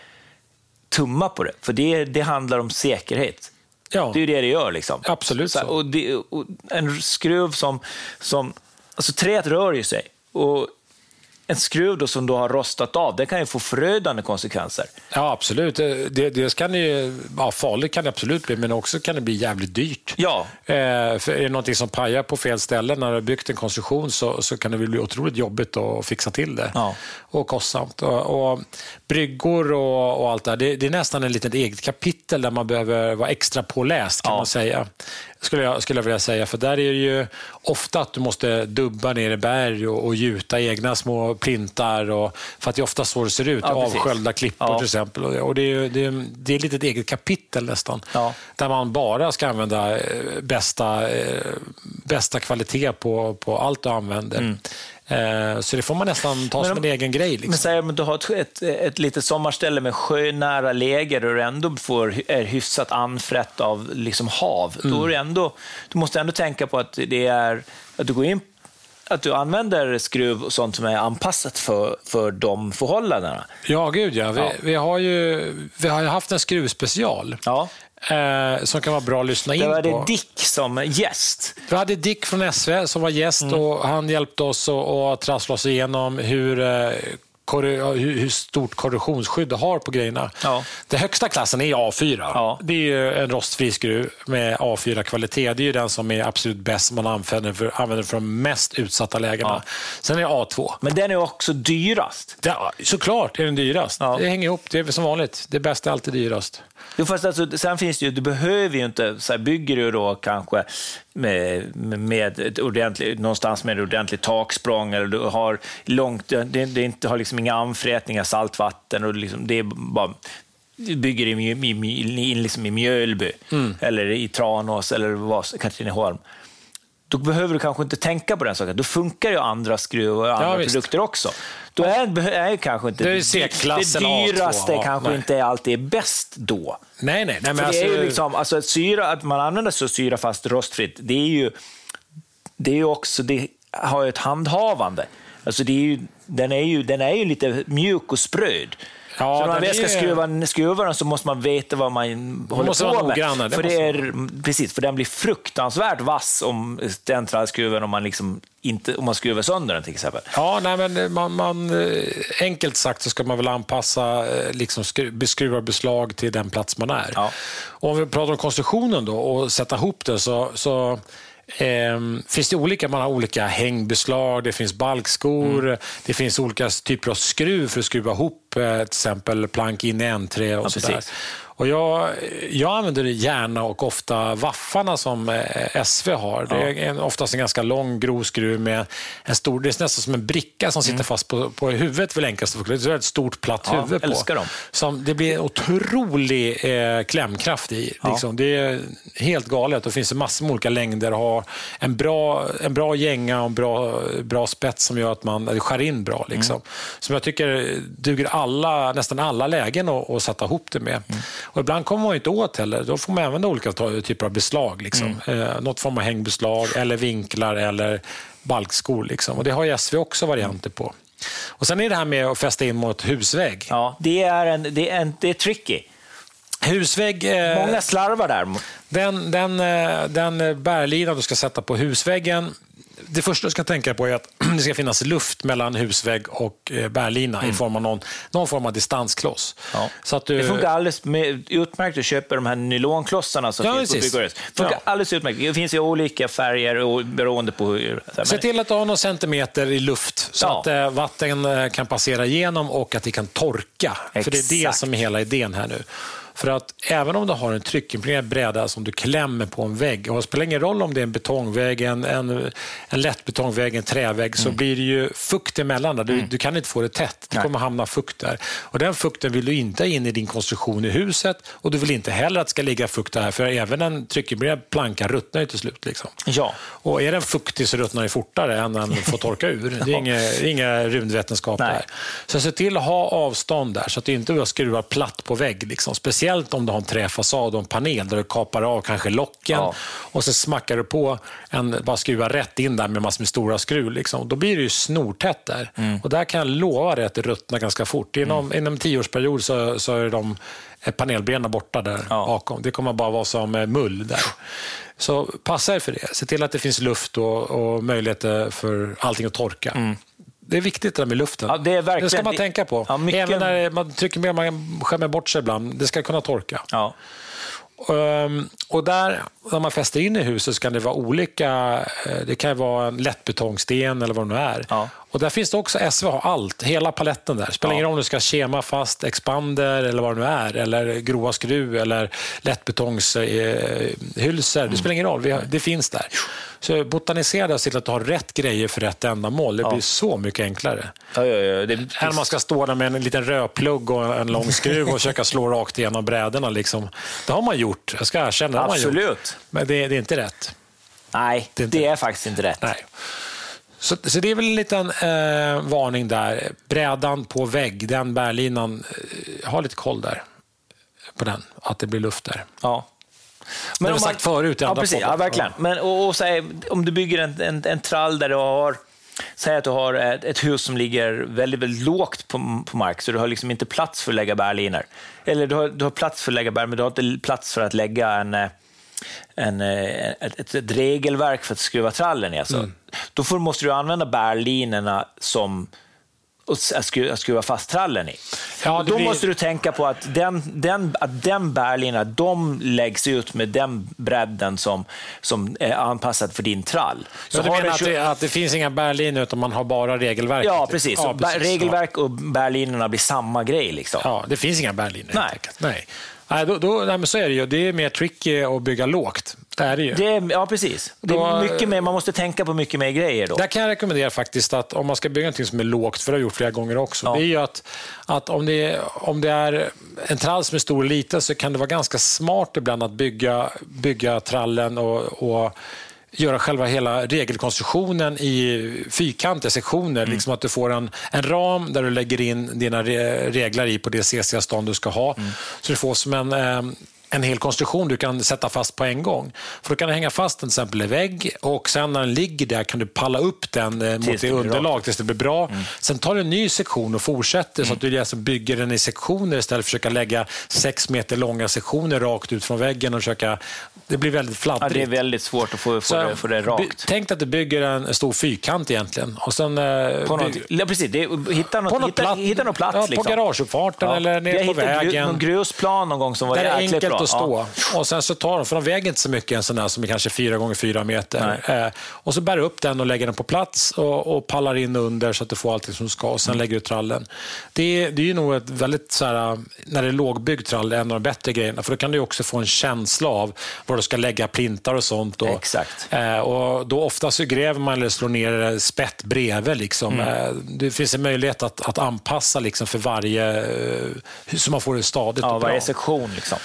tumma på det. För det, det handlar om säkerhet. Ja. Det är ju det det gör. Liksom. Absolut så. Och, det, och en skruv som... som alltså träet rör ju sig. Och en skruv då som då har rostat av, det kan ju få förödande konsekvenser. Ja, absolut. Det, det kan ju, ja, farligt kan det absolut bli, men också kan det bli jävligt dyrt. Ja. Eh, är det någonting som pajar på fel ställe när du har byggt en konstruktion så, så kan det bli otroligt jobbigt att fixa till det. Ja. Och kostsamt. Och, och bryggor och, och allt det här, det, det är nästan en litet eget kapitel där man behöver vara extra påläst kan Ja. man säga. Skulle jag, skulle jag vilja säga. För där är det ju ofta att du måste dubba ner i berg och, och gjuta egna små plintar. Och, för att det är ofta så det ser ut. Ja. Avsköljda klippor Ja. till exempel. Och, det, är, det, är, det är lite ett eget kapitel nästan. Ja. Där man bara ska använda eh, bästa, eh, bästa kvalitet på, på allt du använder. Eh, Så det får man nästan ta Mm. Men som om- en egen grej. Liksom. Men säg om du har ett, ett, litet sommarställe med sjönära läge där du ändå får, är hyfsat anfrätt av liksom hav. Då är det ändå, du måste ändå tänka på att, det är, att du går in att du använder skruv och sånt som är anpassat för, för de förhållandena. Ja, gud ja. Vi, Ja. vi, har ju, vi har haft en skruvspecial Ja. Eh, som kan vara bra att lyssna in Det var på. det Dick som gäst. Vi hade Dick från SV som var gäst Mm. och han hjälpte oss att, trassla oss igenom hur, eh, hur, stort korrosionsskydd du har på grejerna. Ja. Den högsta klassen är A4. Ja. Det är ju en rostfri skruv med A4-kvalitet. Det är ju den som är absolut bäst som man använder för, använder för de mest utsatta lägena. Ja. Sen är det A2. Men den är också dyrast. Ja, såklart är den dyrast. Ja. Det hänger ihop. Det är som vanligt. Det bästa är alltid dyrast. Jo, fast alltså, sen finns det ju, du behöver ju inte, så här, bygger du då kanske med, med ett ordentligt, någonstans med ett ordentligt taksprång eller du har långt, det, det inte har liksom inga anfrätningar, saltvatten och liksom, det är bara bygger i, i, i, liksom i Mjölby eller i Tranås eller vad, Katrineholm. Då behöver du kanske inte tänka på den saken. Då funkar ju andra skruvar och andra visst. produkter också. Då är, är kanske inte Det är det A2, dyraste ja, kanske nej. inte alltid är bäst då. Nej, nej. nej men För det är ju alltså- liksom, alltså ett syra, att man använder så syra fast rostfritt, det är ju, det är ju också, det har ju ett handhavande. Alltså det är ju, den, är ju, den är ju lite mjuk och spröd. Ja, så när man väl ska skruva, skruva den så måste man veta vad man håller måste på vara med. det för, det är, precis, för den blir fruktansvärt vass om den trallskruven om man, liksom inte, om man skruvar sönder den till exempel. Ja, nej, men man, man, eh, enkelt sagt så ska man väl anpassa eh, liksom skru- skruvar beslag till den plats man är. Ja. Om vi pratar om konstruktionen då och sätta ihop det så, så ehm, finns det olika. Man har olika hängbeslag, det finns balkskor, Mm. det finns olika typer av skruv för att skruva ihop eh, till exempel plank in i N3 och Ja, sådär. Och jag, jag använder gärna och ofta vaffarna som eh, SV har. Det är en, oftast en ganska lång grov skruv med en stor, det är nästan som en bricka som sitter fast på, på huvudet för förklara. Det är ett stort platt Mm. Ja, huvud på. dem. Som, det blir otrolig eh, klämkraft i. Liksom. Det är helt galet. Det finns massor med olika längder. Ha en bra, en bra gänga och en bra, bra spets som gör att man skär in bra. Liksom. Mm. Som jag tycker duger alla, nästan alla lägen att, att sätta ihop det med. Mm. Och ibland kommer man inte åt heller. Då får man använda olika typer av beslag. Liksom. Mm. Eh, något form av hängbeslag, eller vinklar eller balkskor. Liksom. Och det har ju SV också varianter på. Och Sen är det här med att fästa in mot husvägg. Ja, det är, en, det är, en, det är tricky. Husvägg, eh, Många slarvar där. den, den, eh, den bärlina du ska sätta på husväggen, det första du ska tänka på är att det ska finnas luft mellan husvägg och eh, bärlina i form av någon, någon form av distanskloss. Ja. Så att du, Det funkar alldeles med, utmärkt att köpa de här nylonklossarna som Ja, finns på byggvaror. Det funkar Ja. alldeles utmärkt. Det finns ju olika färger och beroende på hur... här, Se men- till att du har någon centimeter i luft så Ja. att eh, vatten eh, kan passera igenom och att det kan torka. För det är det Exakt. som är hela idén här nu. För att även om du har en tryckimpregnerad bräda som du klämmer på en vägg, och det spelar ingen roll om det är en betongvägg, en, en, en lätt betongvägg, en trävägg, så blir det ju fukt emellan. Där. Du, du kan inte få det tätt. Det Nej. kommer hamna fukt där. Och den fukten vill du inte ha in i din konstruktion i huset och du vill inte heller att det ska ligga fukt där, för även en tryckimpregnerad planka ruttnar ju till slut. Liksom. Ja. Och är den fuktig så ruttnar den fortare än den får torka ur. Det är inga, inga rymdvetenskap där. Så se till att ha avstånd där så att du inte skruvar platt på vägg. Liksom. Speciellt speciellt om du har en träfasad och en panel där du kapar av kanske locken Ja. och så smackar du på en, bara skruvar rätt in där med massor med stora skruv. Liksom. Då blir det ju snortätt där. Mm. Och där kan jag lova dig att det ruttnar ganska fort. Inom, inom en tioårsperiod så, så är de eh, panelbenen borta där Ja. bakom. Det kommer bara vara som eh, mull där. Så passa er för det. Se till att det finns luft och, och möjligheter för allting att torka. Det är viktigt det där med luften. Ja, det är verkligen- det ska man tänka på. Ja, mycket- Även när man trycker med, man skämmer bort sig ibland. Det ska kunna torka. Ja. Ehm, och där, när man fäster in i huset så kan det vara olika. eh, Det kan vara en lättbetongsten eller vad det nu är. Ja. Och där finns det också, SV har allt, hela paletten där. Spelar Ja. ingen roll om du ska kema fast expander eller vad det nu är. Eller grova skruv eller lättbetongshylsor. Det spelar ingen roll, har, det finns där. Så botanisera där och se till att du har rätt grejer för rätt ändamål. Det blir så mycket enklare. Ja, ja. Det, Än om man ska stå där med en liten rödplugg och en lång skruv och försöka slå rakt igenom brädorna. Liksom. Det har man gjort, jag ska erkänna. Det har man gjort. absolut. Men det, det är inte rätt. Nej, Det är det är, faktiskt inte rätt. Nej. Så, så det är väl en liten eh, varning där. Brädan på vägg, den bärlinan, eh, ha lite koll där på den, att det blir luft där. Ja. har vi sagt förut i ja, precis, ja, verkligen. Men, och, och säg, om du bygger en, en, en trall där du har Säg att du har ett, ett hus som ligger väldigt, väldigt lågt på, på mark, så du har liksom inte plats för att lägga bärlinor. Eller du har, du har plats för att lägga bär, men du har inte plats för att lägga en, eh, en, eh, ett, ett, ett regelverk för att skruva trallen i. Alltså. Mm. Då får, måste du använda bärlinorna som att skruva, skruva fast trallen i. Ja, då blir- måste du tänka på att den, den, att den bärlina, de läggs ut med den bredden som, som är anpassad för din trall. Så, du har menar den att det, att det finns inga bärlinor utan man har bara regelverk? Ja, precis. Ja, bär- Regelverk och bärlinorna blir samma grej. Liksom. Ja, det finns inga bärlinor. Nej. Nej. Nej, då, då, nej, men så är det ju. Det är mer tricky att bygga lågt. Det är det ju. Det är, ja, precis. Det är mycket mer, man måste tänka på mycket mer grejer då. Där kan jag rekommendera faktiskt att om man ska bygga någonting som är lågt, för det har jag gjort flera gånger också, Ja. det är ju att, att om, det, om det är en trall som är stor och liten så kan det vara ganska smart ibland att bygga, bygga trallen och, och göra själva hela regelkonstruktionen i fyrkantiga sektioner. Mm. Liksom att du får en, en ram där du lägger in dina re, regler i på det CC-stånd du ska ha. Mm. Så du får som en, eh, en hel konstruktion du kan sätta fast på en gång. För då kan du hänga fast den till exempel i vägg och sen när den ligger där kan du palla upp den eh, mot det underlag tills det blir bra. Sen tar du en ny sektion och fortsätter så att du alltså bygger den i sektioner istället för att försöka lägga sex meter långa sektioner rakt ut från väggen och försöka... Det blir väldigt Ja, fladdrigt. det är väldigt svårt att få, få, det, få det rakt. Tänk att du bygger en stor fyrkant egentligen. Och sen, eh, På något, ja, precis, det, hitta, något, på något hitta, platt, hitta någon plats. ja, liksom. På garageuppfarten Ja. eller Jag nere på hittade gru- vägen. någon grusplan någon gång som var jäkligt bra. Att stå. Och sen så tar de, för de väger inte så mycket en sån där som är kanske fyra gånger fyra meter. Eh, och så bär du upp den och lägger den på plats och, och pallar in under så att du får allt som du ska. Och sen Mm. lägger du trallen. Det är, det är ju nog ett väldigt, så här, när det är lågbyggd trall, en av de bättre grejerna. För då kan du också få en känsla av var du ska lägga plintar och sånt. Och, Exakt. Eh, och då ofta så gräver man eller slår ner spett bredvid. Liksom. Mm. Eh, det finns en möjlighet att, att anpassa liksom, för varje, eh, så man får det stadigt Ja, och bra. varje sektion. Liksom.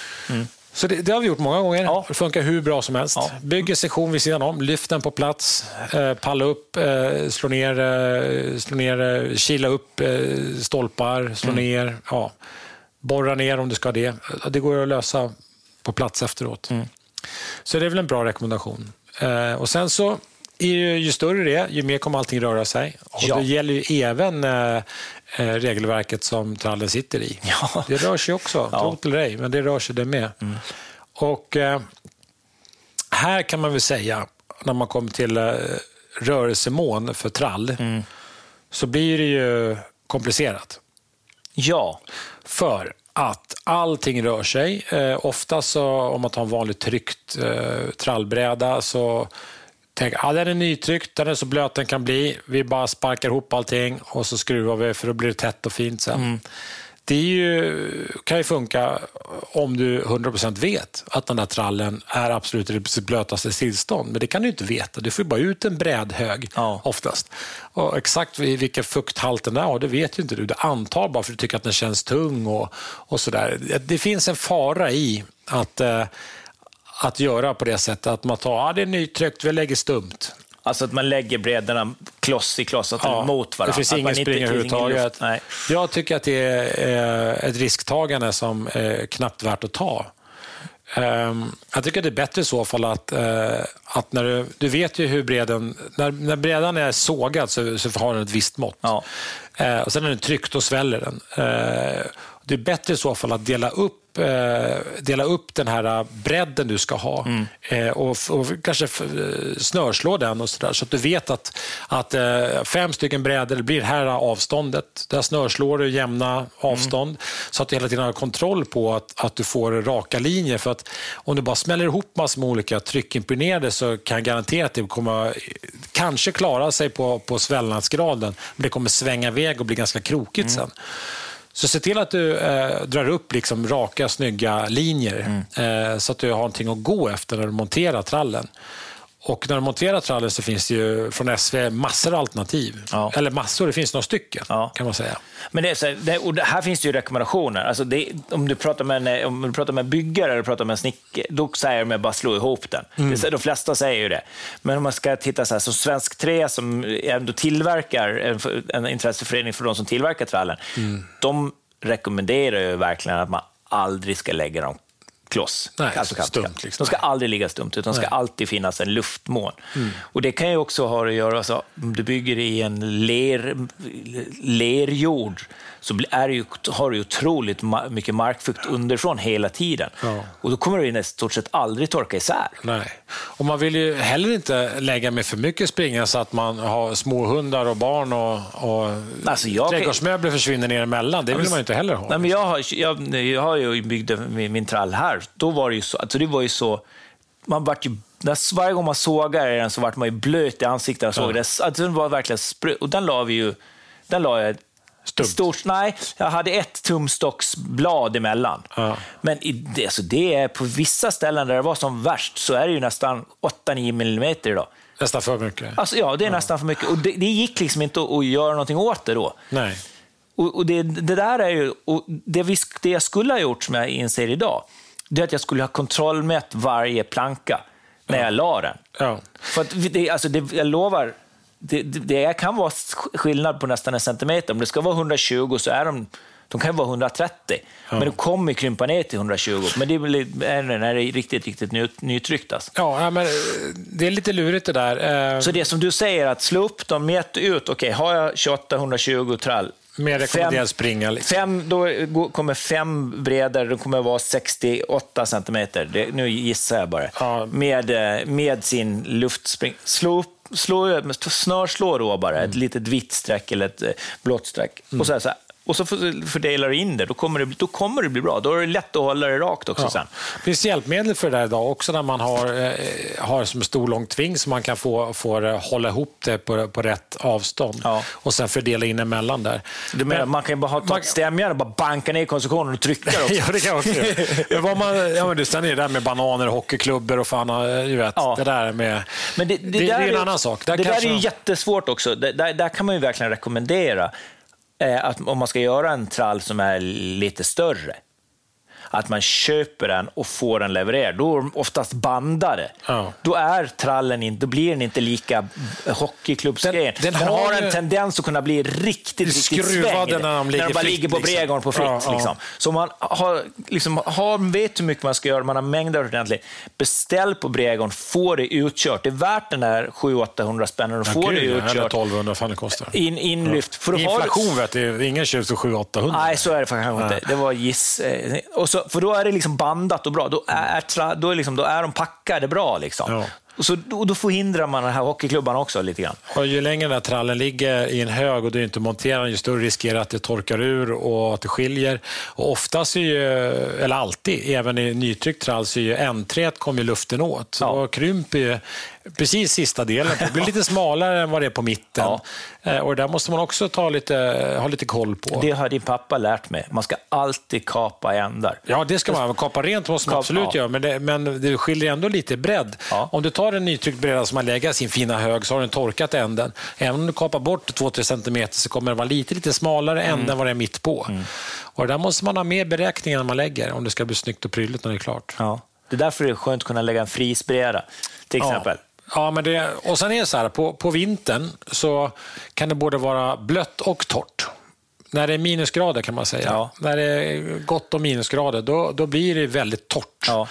Så det, det har vi gjort många gånger. Ja. Det funkar hur bra som helst. Ja. Bygg en sektion vid sidan om, lyft den på plats, eh, palla upp, eh, slå ner, eh, slå ner eh, kila upp eh, stolpar, slå Mm. ner, ja, borra ner om du ska det. Det går att lösa på plats efteråt. Mm. Så det är väl en bra rekommendation. Eh, och sen så ju, ju större det är, ju mer kommer allting röra sig. Och Ja. Det gäller ju även eh, regelverket som trallen sitter i. Ja. Det rör sig också, Ja. tro till dig, men det rör sig det med. Och eh, här kan man väl säga, när man kommer till eh, rörelsemån för trall, så blir det ju komplicerat. Ja, För att allting rör sig. Eh, ofta så, om man tar en vanligt tryckt eh, trallbräda så tänker jag, ah, den är nytryckt, den är så blöt den kan bli. Vi bara sparkar ihop allting och så skruvar vi för då blir det tätt och fint sen. Det är ju, kan ju funka om du 100% vet att den där trallen är absolut i sitt blötaste tillstånd. Men det kan du inte veta. Du får bara ut en brädhög Ja. oftast. Och exakt vil- vilken fukthalt den är, det vet ju inte du. Du antar bara för att du tycker att den känns tung och, och sådär. Det finns en fara i att, eh, att göra på det sättet att man tar, ah, det är nytryckt, vi lägger stumt. Alltså att man lägger brädorna kloss i kloss Ja, mot varandra. Det finns Att ingen spring överhuvudtaget. Jag tycker att det är eh, ett risktagande som är knappt värt att ta. Ehm, Jag tycker det är bättre i så fall att, eh, att när du, du vet ju hur breden, när, när bredan är sågad så, så har den ett visst mått. Ja. Eh, och sen när den är tryckt då sväller den. Eh, det är bättre i så fall att dela upp, eh, dela upp den här bredden du ska ha Mm. eh, och, och kanske eh, snörslå den och så, där, så att du vet att, att eh, fem stycken brädor blir det här avståndet. Där snörslår du jämna avstånd så att du hela tiden har kontroll på att, att du får raka linjer. För att om du bara smäller ihop massor med olika tryckimpregnerade så kan jag garantera att det kommer kanske klara sig på, på svällnadsgraden, men det kommer svänga iväg och bli ganska krokigt sen. Så se till att du eh, drar upp liksom raka, snygga linjer eh, så att du har någonting att gå efter när du monterar trallen. Och när du monterar trallen så finns det ju från SV massor av alternativ. Ja. Eller massor, det finns några stycken Ja. kan man säga. Men det är så här, det, och här finns det ju rekommendationer. Alltså det, om, du pratar med en, om du pratar med byggare eller pratar med en snickare, då säger de bara slå ihop den. Mm. Det, de flesta säger ju det. Men om man ska titta så här, som Svensk Trä som ändå tillverkar, en, en intresseförening för de som tillverkar trallen, Mm. de rekommenderar ju verkligen att man aldrig ska lägga dem kloss. Nej, kant. stumt, liksom. De ska aldrig ligga stumt, utan det ska. Mm. alltid finnas en luftmån. Och Det kan ju också ha att göra, alltså, om du bygger i en ler, lerjord, så är det ju, har du otroligt mycket markfukt underifrån hela tiden. Ja. Och då kommer det i stort sett aldrig torka isär. Nej. Och man vill ju heller inte lägga med för mycket springa så att man har små hundar och barn och, och Alltså, jag kan- trädgårdsmöbler försvinner ner emellan. Det vill man ju inte heller ha. Nej, men jag, har, jag, jag har ju byggt min, min trall här. Då var det ju så, alltså det var ju så man vart ju, när, varje gång man sågade den så vart man ju blöt i ansiktet. och sågade. Alltså, den var verkligen sprö, och den la vi ju, den la jag Stumt. Stort, nej, jag hade ett tumstocksblad emellan. Ja. Men i, det, alltså det är på vissa ställen där det var som värst så är det ju nästan 8-9 millimeter idag. Nästan för mycket. Alltså, ja, det är nästan för mycket. Och det, det gick liksom inte att, att göra någonting åt det då. Nej. Och, och det, det där är ju, det, vi, det jag skulle ha gjort, som jag inser idag, det är att jag skulle ha kontrollmätt varje planka när jag la den. Ja. För att det, alltså det, jag lovar, det, det, kan vara skillnad på nästan en centimeter. Om det ska vara 120 så är de, de kan vara 130. Men de kommer krympa ner till 120. Men det är när det är riktigt, riktigt ny, nytryckt. Alltså. Ja, ja, men eh, det är lite lurigt det där. Eh, Så det som du säger, att slå upp dem, mät ut, okej, har jag 28-120 trall, Med rekommenderad springa. Liksom. Fem, då kommer fem bredare, de kommer vara 68 centimeter. Det, nu gissar jag bara. Ja. Med, eh, med sin luftspring. Slå upp, slå, snörslå då bara, Mm. ett litet vitt streck eller ett eh, blått streck. Och, så här, så här. Och så för- fördelar du in det, då kommer det, då kommer det bli bra. Då är det lätt att hålla det rakt också sen. Det finns hjälpmedel för det där idag också när man har, eh, har som en stor lång tving så man kan få, få det, hålla ihop det på, på rätt avstånd Ja. och sen fördela in emellan där. Du menar, man kan ju bara ha Man- ett stämjärn och bara banka ner konstruktionen och trycka också. ja, det kan också. Men vad man, ja, men du, sen är det där med bananer, hockeyklubbor och fan, eh, du vet, Ja. det där med... Men det, det, det, det där är en annan sak. det Där där kanske är ju jättesvårt också. Det, där, där kan man ju verkligen rekommendera Eh, att om man ska göra en trall som är lite större, att man köper den och får den levererad. Då är de oftast bandade. Ja. Då, är trallen in, då blir den inte lika hockeyklubbsgrejen. Den- Den, den har en tendens att kunna bli riktigt, riktigt svängd när de ligger bara ligger på liksom. bredgården på fritt. Ja, ja. Liksom. Så man har, liksom, har, vet hur mycket man ska göra, man har mängder ordentligt. Beställ på bredgården, få det utkört. Det är värt den där 700-800 spännen och Ja, få det ja, Eller utkört. 1200, fan det kostar. In, inlyft. För då har Inflation vet du, ingen köps för 700-800. Nej, så är det kanske inte. Det var giss. eh, Och så, för då är det liksom bandat och bra. Då är, tra, då är, liksom, då är de packade bra. Liksom. Ja. Och så, då, då förhindrar man den här hockeyklubban också lite grann. Och ju längre den här trallen ligger i en hög och du inte monterar den, ju större risk är det att det torkar ur och att det skiljer. Och oftast är ju, eller alltid, även i nytryckt trall, så är ju ändträt kommer ju luften åt. Så Ja. då krymper ju precis sista delen. Det blir lite smalare än vad det är på mitten. Ja. Eh, Och det där måste man också ta lite, ha lite koll på. Det har din pappa lärt mig. Man ska alltid kapa ändar. Ja, det ska man. Kapa rent måste man absolut ja. göra, men det, men det skiljer ändå lite bredd. Ja. Om du tar en nytryckt bräda som man lägger i sin fina hög så har den torkat änden. Även om du kapar bort 2-3 cm så kommer det vara lite, lite smalare Mm. än vad det är mitt på. Och det där måste man ha med i beräkningen när man lägger, om det ska bli snyggt och prydligt när det är klart. Ja. Det är därför det är skönt att kunna lägga en frisbräda, till exempel. Ja, men det, och sen är det så här, på, på vintern så kan det både vara blött och torrt. När det är minusgrader kan man säga. Ja. När det är gott om minusgrader, då, då blir det väldigt torrt. Ja.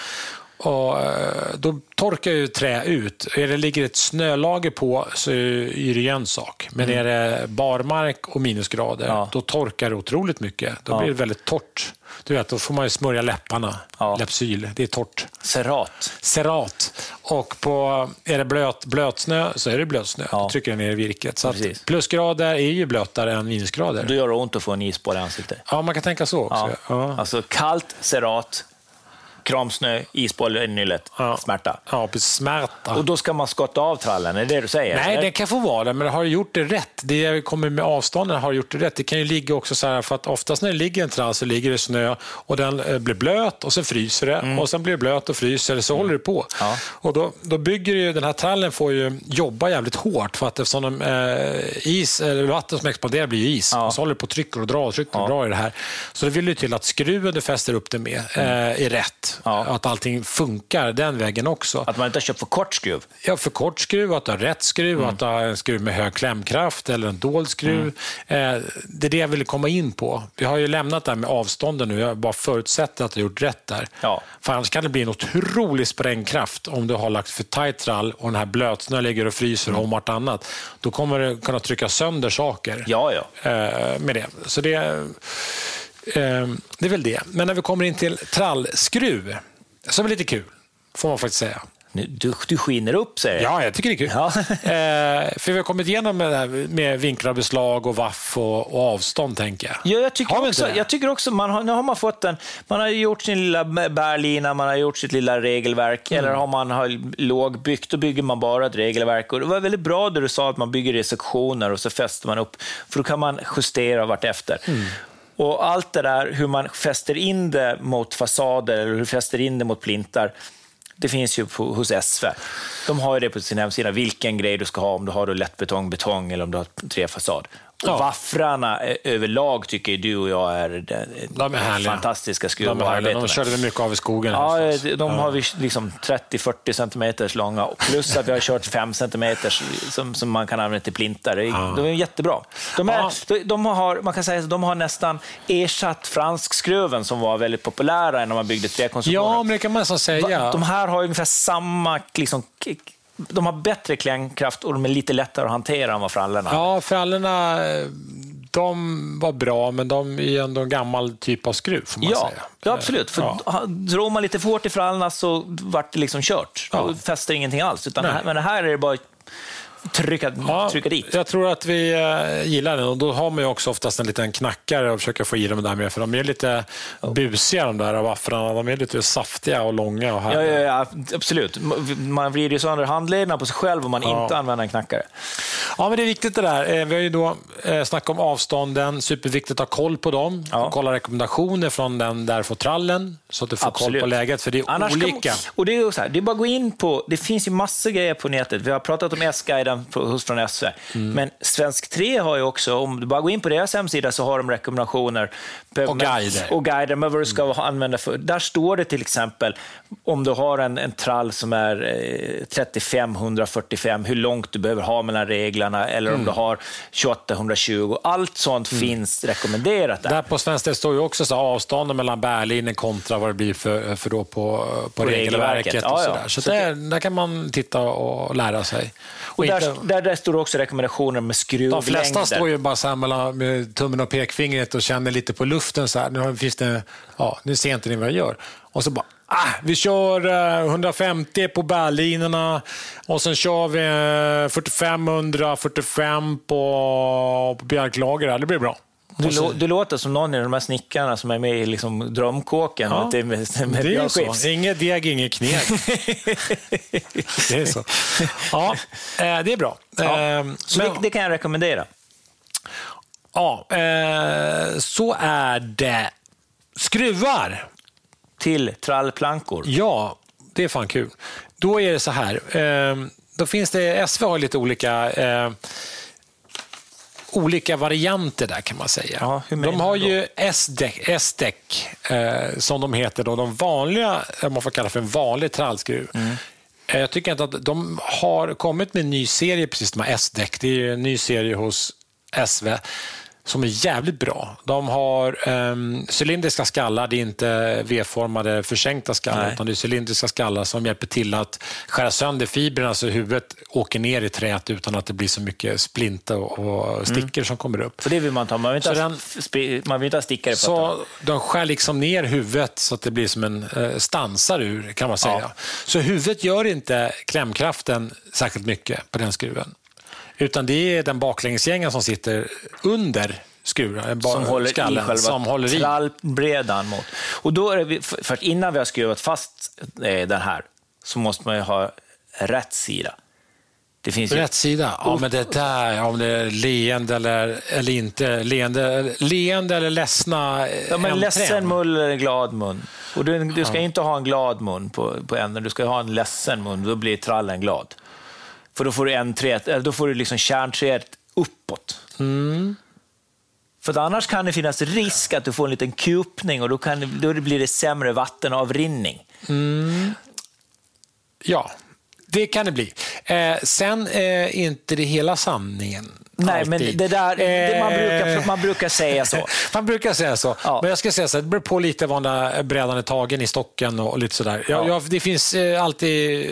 Och, eh, då torkar ju trä ut. Är det ligger ett snölager på så är det ju en sak. Men är det barmark och minusgrader, Mm. Ja. då torkar det otroligt mycket. Då Ja. blir det väldigt torrt. Du vet, då får man ju smörja läpparna. Ja. Läppsyl, det är torrt. Cerat. Cerat. Och på, är det blöt, blötsnö så är det blötsnö. Ja. Då trycker det ner i virket. Så plusgrader är ju blötare än minusgrader. Då gör det ont att få en isboll i ansiktet. Ja, man kan tänka så också. Ja. Alltså kallt, cerat, kramsnö, isboll i nyllet, Ja. smärta. Ja, precis. Smärta. Och då ska man skotta av trallen, är det det du säger? Nej, eller? det kan få vara det, men har du gjort det rätt? Det kommer med avstånden, har du gjort det rätt? Det kan ju ligga också så här, för att oftast när det ligger en trall så ligger det snö och den eh, blir blöt och sen fryser det och sen blir det blöt och fryser så håller det på. Mm. Ja. Och då, då bygger ju, den här trallen får ju jobba jävligt hårt för att eftersom de, eh, is, eller vatten som exploderar blir ju is Ja. och så håller det på och trycker och drar och trycker och drar i det här. Så det vill ju till att skruven du fäster upp det med eh, är rätt. Ja. Att allting funkar den vägen också. Att man inte har köpt för kort skruv? Ja, för kort skruv, att du har rätt skruv, att du har en skruv med hög klämkraft eller en dold skruv. Eh, det är det jag vill komma in på. Vi har ju lämnat det här med avstånden nu. Jag bara förutsätter att du har gjort rätt där. Ja. För annars kan det bli en otrolig sprängkraft om du har lagt för tight trall och den här blötsnön ligger och fryser om vartannat. Då kommer du kunna trycka sönder saker Ja, ja. eh, med det. Så det, det är väl det. Men när vi kommer in till trallskruv, som är lite kul, får man faktiskt säga. Nu, du, du skiner upp, säger jag. Ja, jag tycker det är kul. Ja. eh, för vi har kommit igenom med, det här med vinklar, beslag och vaff och, och avstånd, tänker jag. Ja, jag tycker också, jag tycker också man har, nu har man fått en, man har gjort sin lilla bärlina, man har gjort sitt lilla regelverk, Mm. eller har man har lågbyggt, då bygger man bara ett regelverk. Och det var väldigt bra det du sa att man bygger i sektioner och så fäster man upp, för då kan man justera vartefter. Mm. Och allt det där, hur man fäster in det mot fasader eller hur fäster in det mot plintar, det finns ju på, hos SV. De har ju det på sin hemsida, vilken grej du ska ha, om du har då lättbetong, betong eller om du har trefasad. Ja. Vaffrarna eh, överlag tycker du och jag är, de, De är fantastiska skruvar De, körde vi mycket av i skogen. Ja, de har vi liksom 30-40 centimeters långa, plus att vi har kört 5 centimeters som, som man kan använda till plintar. De är jättebra. De, är, Ja. de, har, man kan säga de har nästan ersatt franskskruven som var väldigt populära när man byggde träkonstruktioner. ja, men det kan man nästan säga. De här har ungefär samma... Liksom, de har bättre klämkraft och de är lite lättare att hantera än vad frallorna. Ja, frallorna, de var bra, men de är ändå en gammal typ av skruv, får man Ja, säga. ja, absolut. För Ja. Drog man lite för hårt i frallorna så vart det liksom kört. Ja. Då fäster ingenting alls. Utan här, men det här är det bara trycka, Ja, trycka dit. Jag tror att vi eh, gillar den och då har man ju också oftast en liten knackare och försöker få i dem där med, för de är lite busiga de där vaffrarna. De är lite saftiga och långa. Och Ja, ja, ja, absolut. Man vrider ju sönder handlederna på sig själv om man Ja. inte använder en knackare. Ja, men det är viktigt det där. Eh, Vi har ju då eh, snackat om avstånden, superviktigt att ha koll på dem. Ja. Kolla rekommendationer från den där får trallen, så att du får koll Absolut. på läget, för det är Annars olika. man- och det är så här, det är bara att gå in på, det finns ju massor grejer på nätet. Vi har pratat om S-guiden på- hos- från SV, Mm. men Svensk 3 har ju också, om du bara går in på deras hemsida så har de rekommendationer. Och guider. Och guider med vad du ska använda för. Där står det till exempel, om du har en, en trall som är eh, 35-145, hur långt du behöver ha mellan reglarna, eller Mm. om du har 28-120. Allt sånt finns rekommenderat där. Där på Svenskt det står ju också så avstånden mellan bärlinjen kontra vad det blir för, för då på, på, regelverket. regelverket. Och Ja, så ja. där. Så, Så där, där kan man titta och lära sig. Och Och inte- där, där står också rekommendationer med De skruvlängder. flesta står ju bara så här mellan, med tummen och pekfingret och känner lite på luften. Så här. Nu, finns det, ja, nu ser inte ni vad jag gör. Och så bara, ah, vi kör eh, 150 på bärlinorna och sen kör vi eh, 45-145 på, på bjälklager. Det blir bra. Du, så- du låter som någon av de här snickarna som är med i liksom drömkåken. Ja, det är med, med det är så. Inget deg, inget kneg. det är så. Ja, eh, det är bra. Ja. Eh, Så men- det, det kan jag rekommendera. Ja, eh, så är det. Skruvar. Till trallplankor. Ja, det är fan kul. Då är det så här. Eh, då finns det, SV har lite olika eh, olika varianter där kan man säga. Ja, de har ju S-däck, S-däck eh, som de heter, då, de vanliga, om man får kalla för en vanlig trallskruv. Mm. Eh, jag tycker inte att de har kommit med en ny serie, precis de här S-däck. Det är en ny serie hos SV som är jävligt bra. De har um, cylindriska skallar, det är inte V-formade försänkta skallar, Nej. utan det är cylindriska skallar som hjälper till att skära sönder fibrerna så huvudet åker ner i träet utan att det blir så mycket splinter och stickor mm. som kommer upp. För det vill man ta, man vill inte, ha, den, man vill inte ha stickare på Så de skär liksom ner huvudet så att det blir som en eh, stansar ur, kan man säga. Ja. Så huvudet gör inte klämkraften särskilt mycket på den skruven. Utan det är den baklängesgängen som sitter under skruvar, som håller skallen, i själva som håller trallbredan mot. Och då är det, för innan vi har skruvat fast eh, den här så måste man ju ha rätt sida. Det finns rätt sida? Ja, men det där, om det är leende eller, eller inte. Leende, leende eller ledsna ja, men Ledsen mun eller glad mun. Och du, du ska ja. inte ha en glad mun på, på änden, du ska ha en ledsen mun, då blir trallen glad. För då får du, en trä, då får du liksom kärnträet uppåt. Mm. För annars kan det finnas risk att du får en liten kupning och då, kan, då blir det sämre vattenavrinning. Mm. Ja, det kan det bli. Eh, sen eh, är eh, inte det hela sanningen. Nej, alltid. men det där, det man, brukar, eh. man brukar säga så. man brukar säga så. Ja. Men jag ska säga så det beror på lite var den brädan är tagen i stocken och, lite sådär. Ja. Jag, det finns eh, alltid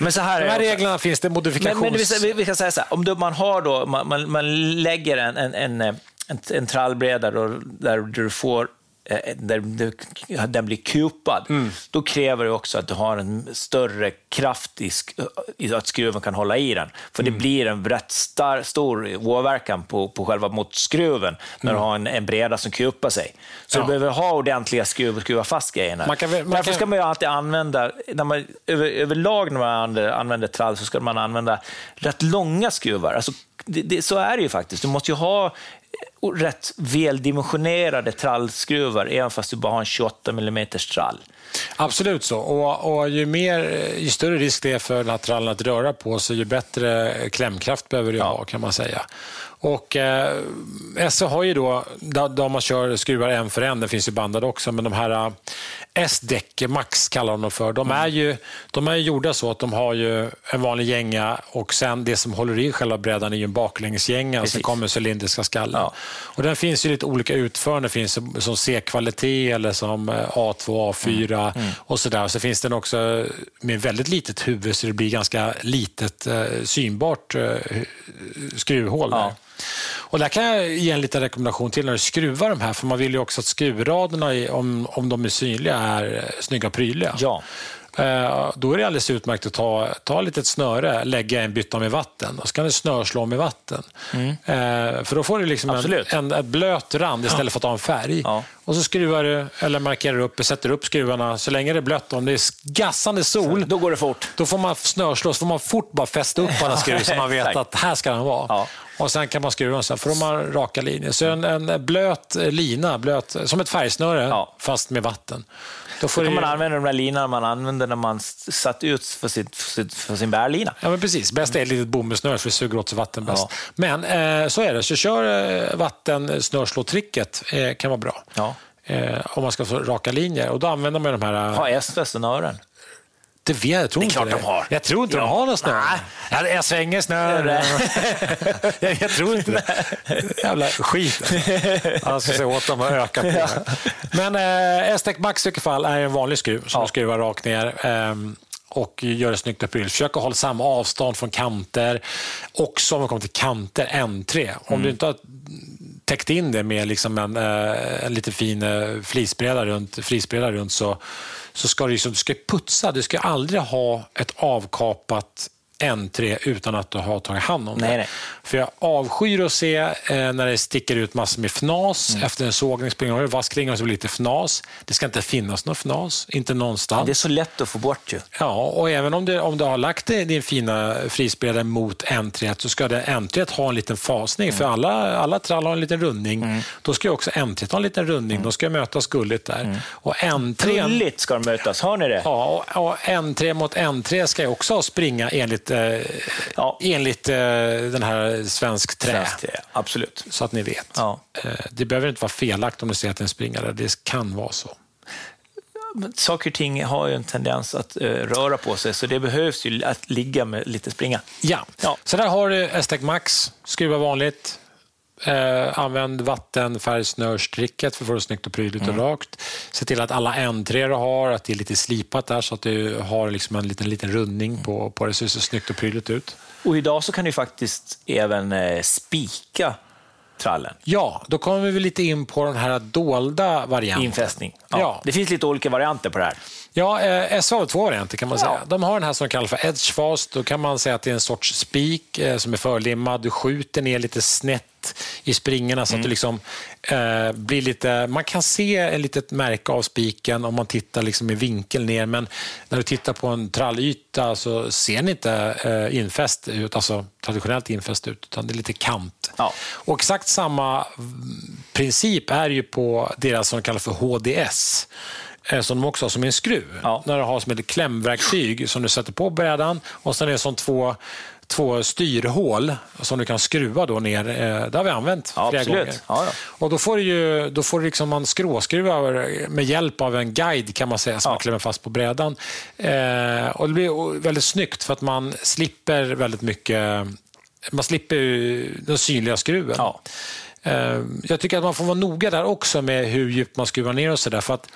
men så här De här reglerna finns det modifikations... Men, men vi, vi, kan säga så här, om man har då, man, man, man lägger en, en, en, en, en trallbräda där du får Eh, där den blir kupad, mm. då kräver det också att du har en större kraft i, att skruven kan hålla i den. För mm. det blir en rätt star, stor åverkan på, på själva mot skruven när mm. du har en, en breda som kupar sig. Så ja. du behöver ha ordentliga skruv och skruva fast grejerna. Man kan, man Därför ska man ju alltid använda, när man, över, överlag när man använder trall så ska man använda rätt långa skruvar. Alltså, det, det, så är det ju faktiskt. Du måste ju ha rätt väldimensionerade trallskruvar, även fast du bara har en 28 mm trall. Absolut så. Och, och, ju, mer, ju större risk det är för trallen att röra på sig, ju bättre klämkraft behöver du ja. ha, kan man säga. Och eh, SE har ju då, där man kör skruvar en för en, det finns ju bandade också, men de här eh, S-däck, Max kallar de dem för, de är ju de är gjorda så att de har ju en vanlig gänga och sen det som håller i själva brädan är ju en baklängesgänga och sen kommer cylindriska skallen. Ja. Och den finns ju lite olika utförande, det finns som C-kvalitet eller som A2, A4 mm. Mm. och sådär. Så finns den också med väldigt litet huvud så det blir ganska litet eh, synbart eh, skruvhål. Ja. Och där kan jag ge en liten rekommendation till när du skruvar de här, för man vill ju också att skruvraderna, om, om de är synliga, är eh, snygga och prydliga. Ja. Eh, då är det alldeles utmärkt att ta, ta lite ett lägga en bytta med vatten och så kan du snörslå med vatten. Mm. Eh, för då får du liksom en, en, en, blöt rand istället för att ha en färg. Ja. Och så skruvar du, eller markerar upp, sätter upp skruvarna. Så länge det är blött, om det är gassande sol, så, då går det fort. Då får man snörslå, så får man fort bara fästa upp på den skruv så man vet att här ska den vara. Ja. Och Sen kan man skruva den så får man raka linjer. Så en, en blöt lina, blöt, som ett färgsnöre, ja. fast med vatten. Då får kan man använda de där linorna man använde när man satt ut för, sitt, för, sitt, för sin bärlina. Ja, men precis. Bäst är ett litet bomullssnöre för det suger åt sig vatten bäst. Ja. Men eh, så är det. Så kör eh, vattensnörslåtricket. Eh, kan vara bra. Ja. Eh, om man ska få raka linjer. Och då använder man de här... Ha S-snören. Det vet jag. tror det är klart det. de har. Jag tror inte ja. de har några snö. Jag, jag svänger snö. jag, jag tror inte det. Jävla skit. Jag ska säga åt dem att öka på. Men eh, S-Tech Max i fall är en vanlig skruv som ja. skruvar rakt ner. Eh, och gör det snyggt prydligt. Försök att hålla samma avstånd från kanter. Också om man kommer till kanter, N3. Om mm. du inte har täckt in det med liksom en, eh, en lite fin eh, flisbreda runt, flisbreda runt så så ska du, liksom, du ska putsa. Du ska aldrig ha ett avkapat N3 utan att du har tagit hand om det. Nej, nej. För jag avskyr att se eh, när det sticker ut massor med fnas mm. efter en sågning. Springer vass kring och så blir lite fnas. Det ska inte finnas någon fnas, inte någonstans. Det är så lätt att få bort ju. Ja, och även om du, om du har lagt din fina frispelare mot N3 så ska det N3 ha en liten fasning. Mm. För alla, alla trall har en liten rundning. Mm. Då ska också N3 ha en liten rundning. Mm. De ska mötas gulligt där. Mm. Och N3... Gulligt ska de mötas, har ni det? Ja, och, och N3 mot N3 ska också springa enligt, eh, ja. enligt eh, den här svensk trä. Svensk trä. Absolut. Så att ni vet. Ja. Eh, det behöver inte vara felaktigt om du ser att det är en springare. Det kan vara så. saker och ting har ju en tendens att uh, röra på sig, så det behövs ju att ligga med lite springa. Ja, ja. så där har du S-Tech Max, skruva vanligt, Eh, använd vattenfärgsnörstricket för att få det snyggt och prydligt mm. och rakt. Se till att alla N3 du har, att det är lite slipat där så att du har liksom en liten, liten rundning på, på det så det ser snyggt och prydligt ut. Och idag så kan du faktiskt även eh, spika trallen. Ja, då kommer vi lite in på den här dolda varianten. Infästning. Ja. ja. Det finns lite olika varianter på det här. Ja, eh, SV har två varianter kan man säga. Ja. De har den här som kallas för edgefast. Då kan man säga att det är en sorts spik eh, som är förlimmad. Du skjuter ner lite snett i springorna så mm. att det liksom, eh, blir lite... Man kan se ett litet märke av spiken om man tittar liksom i vinkel ner, men när du tittar på en trallyta så ser den inte eh, infäst ut, alltså traditionellt infäst ut, utan det är lite kant. Ja. Och exakt samma princip är ju på deras som kallas för HDS som de också har som en skruv. Ja. När du har som ett klämverktyg som du sätter på brädan och sen är det som två två styrhål som du kan skruva då ner. Eh, det har vi använt ja, flera absolut. gånger. Ja, ja. Och då får du, ju, då får du liksom man skråskruva med hjälp av en guide kan man säga som man klämmer fast på brädan. Eh, och det blir väldigt snyggt för att man slipper väldigt mycket man slipper den synliga skruven. Ja. Eh, jag tycker att man får vara noga där också med hur djupt man skruvar ner och så där, för att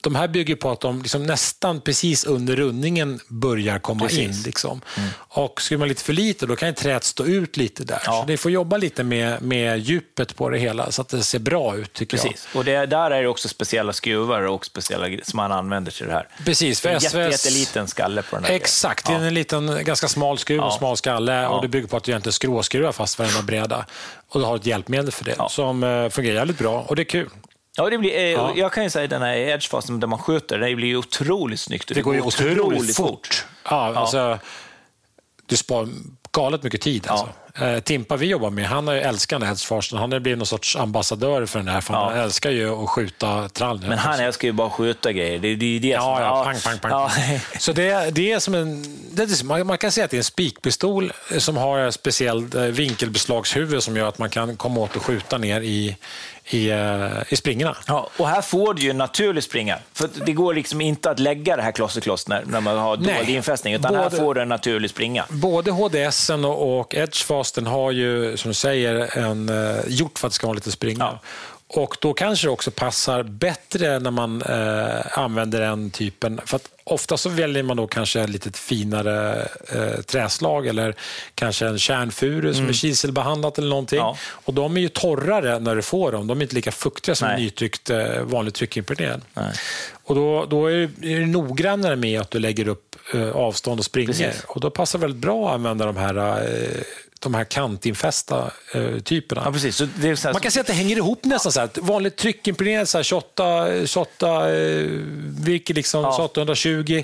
de här bygger på att de liksom nästan precis under rundningen börjar komma precis. in. Liksom. Mm. Och skruvar man lite för lite, då kan träet stå ut lite där. Ja. Så ni får jobba lite med, med djupet på det hela, så att det ser bra ut, tycker precis. jag. Och det, där är det också speciella skruvar och speciella som man använder till det här. Precis. För en SVS... jätteliten skalle på den här. Exakt, det är en liten, ganska smal skruv och smal skalle. Ja. Och det bygger på att du inte skråskruvar fast varenda bräda. Och du har ett hjälpmedel för det, som uh, fungerar jävligt bra och det är kul. Ja, det blir, eh, ja. Jag kan ju säga den här edgefasen där man skjuter, det blir ju otroligt snyggt. Det, det går ju otroligt, otroligt fort. fort. Ja, ja. Alltså, du sparar galet mycket tid. Alltså. Eh, Timpa vi jobbar med, han har ju älskat Edgefarsen. Han har blivit någon sorts ambassadör för den här, för han älskar ju att skjuta trall. Men han älskar ju bara att skjuta grejer. Det, det, det ja, som, ja, pang, pang, pang. Ja. Så det, det är som en... Är, man kan säga att det är en spikpistol som har ett speciellt eh, vinkelbeslagshuvud som gör att man kan komma åt och skjuta ner i, i, eh, i springorna. Ja, och här får du ju en naturlig springa. För det går liksom inte att lägga det här kloss i kloss när, när man har dålig infästning, utan både, här får du en naturlig springa. Både HDS och, och Edgefasten har ju, som du säger, en, uh, gjort för att det ska vara lite springa. Ja. Och då kanske det också passar bättre när man eh, använder den typen. För att ofta så väljer man då kanske ett lite finare eh, träslag eller kanske en kärnfuru som mm. är kiselbehandlat eller någonting. Ja. Och de är ju torrare när du får dem. De är inte lika fuktiga som Nej. nytryckt eh, vanlig tryckimpregnerad. Och då, då är, du noggrannare med att du lägger upp eh, avstånd och springer. Och då passar det väldigt bra att använda de här eh, de här kantinfästa eh, typerna. Ja, precis. Man kan säga att det hänger ihop nästan. Så här. Vanligt tryckimpregnerat 28, 28 eh, virke, liksom, ja. 820.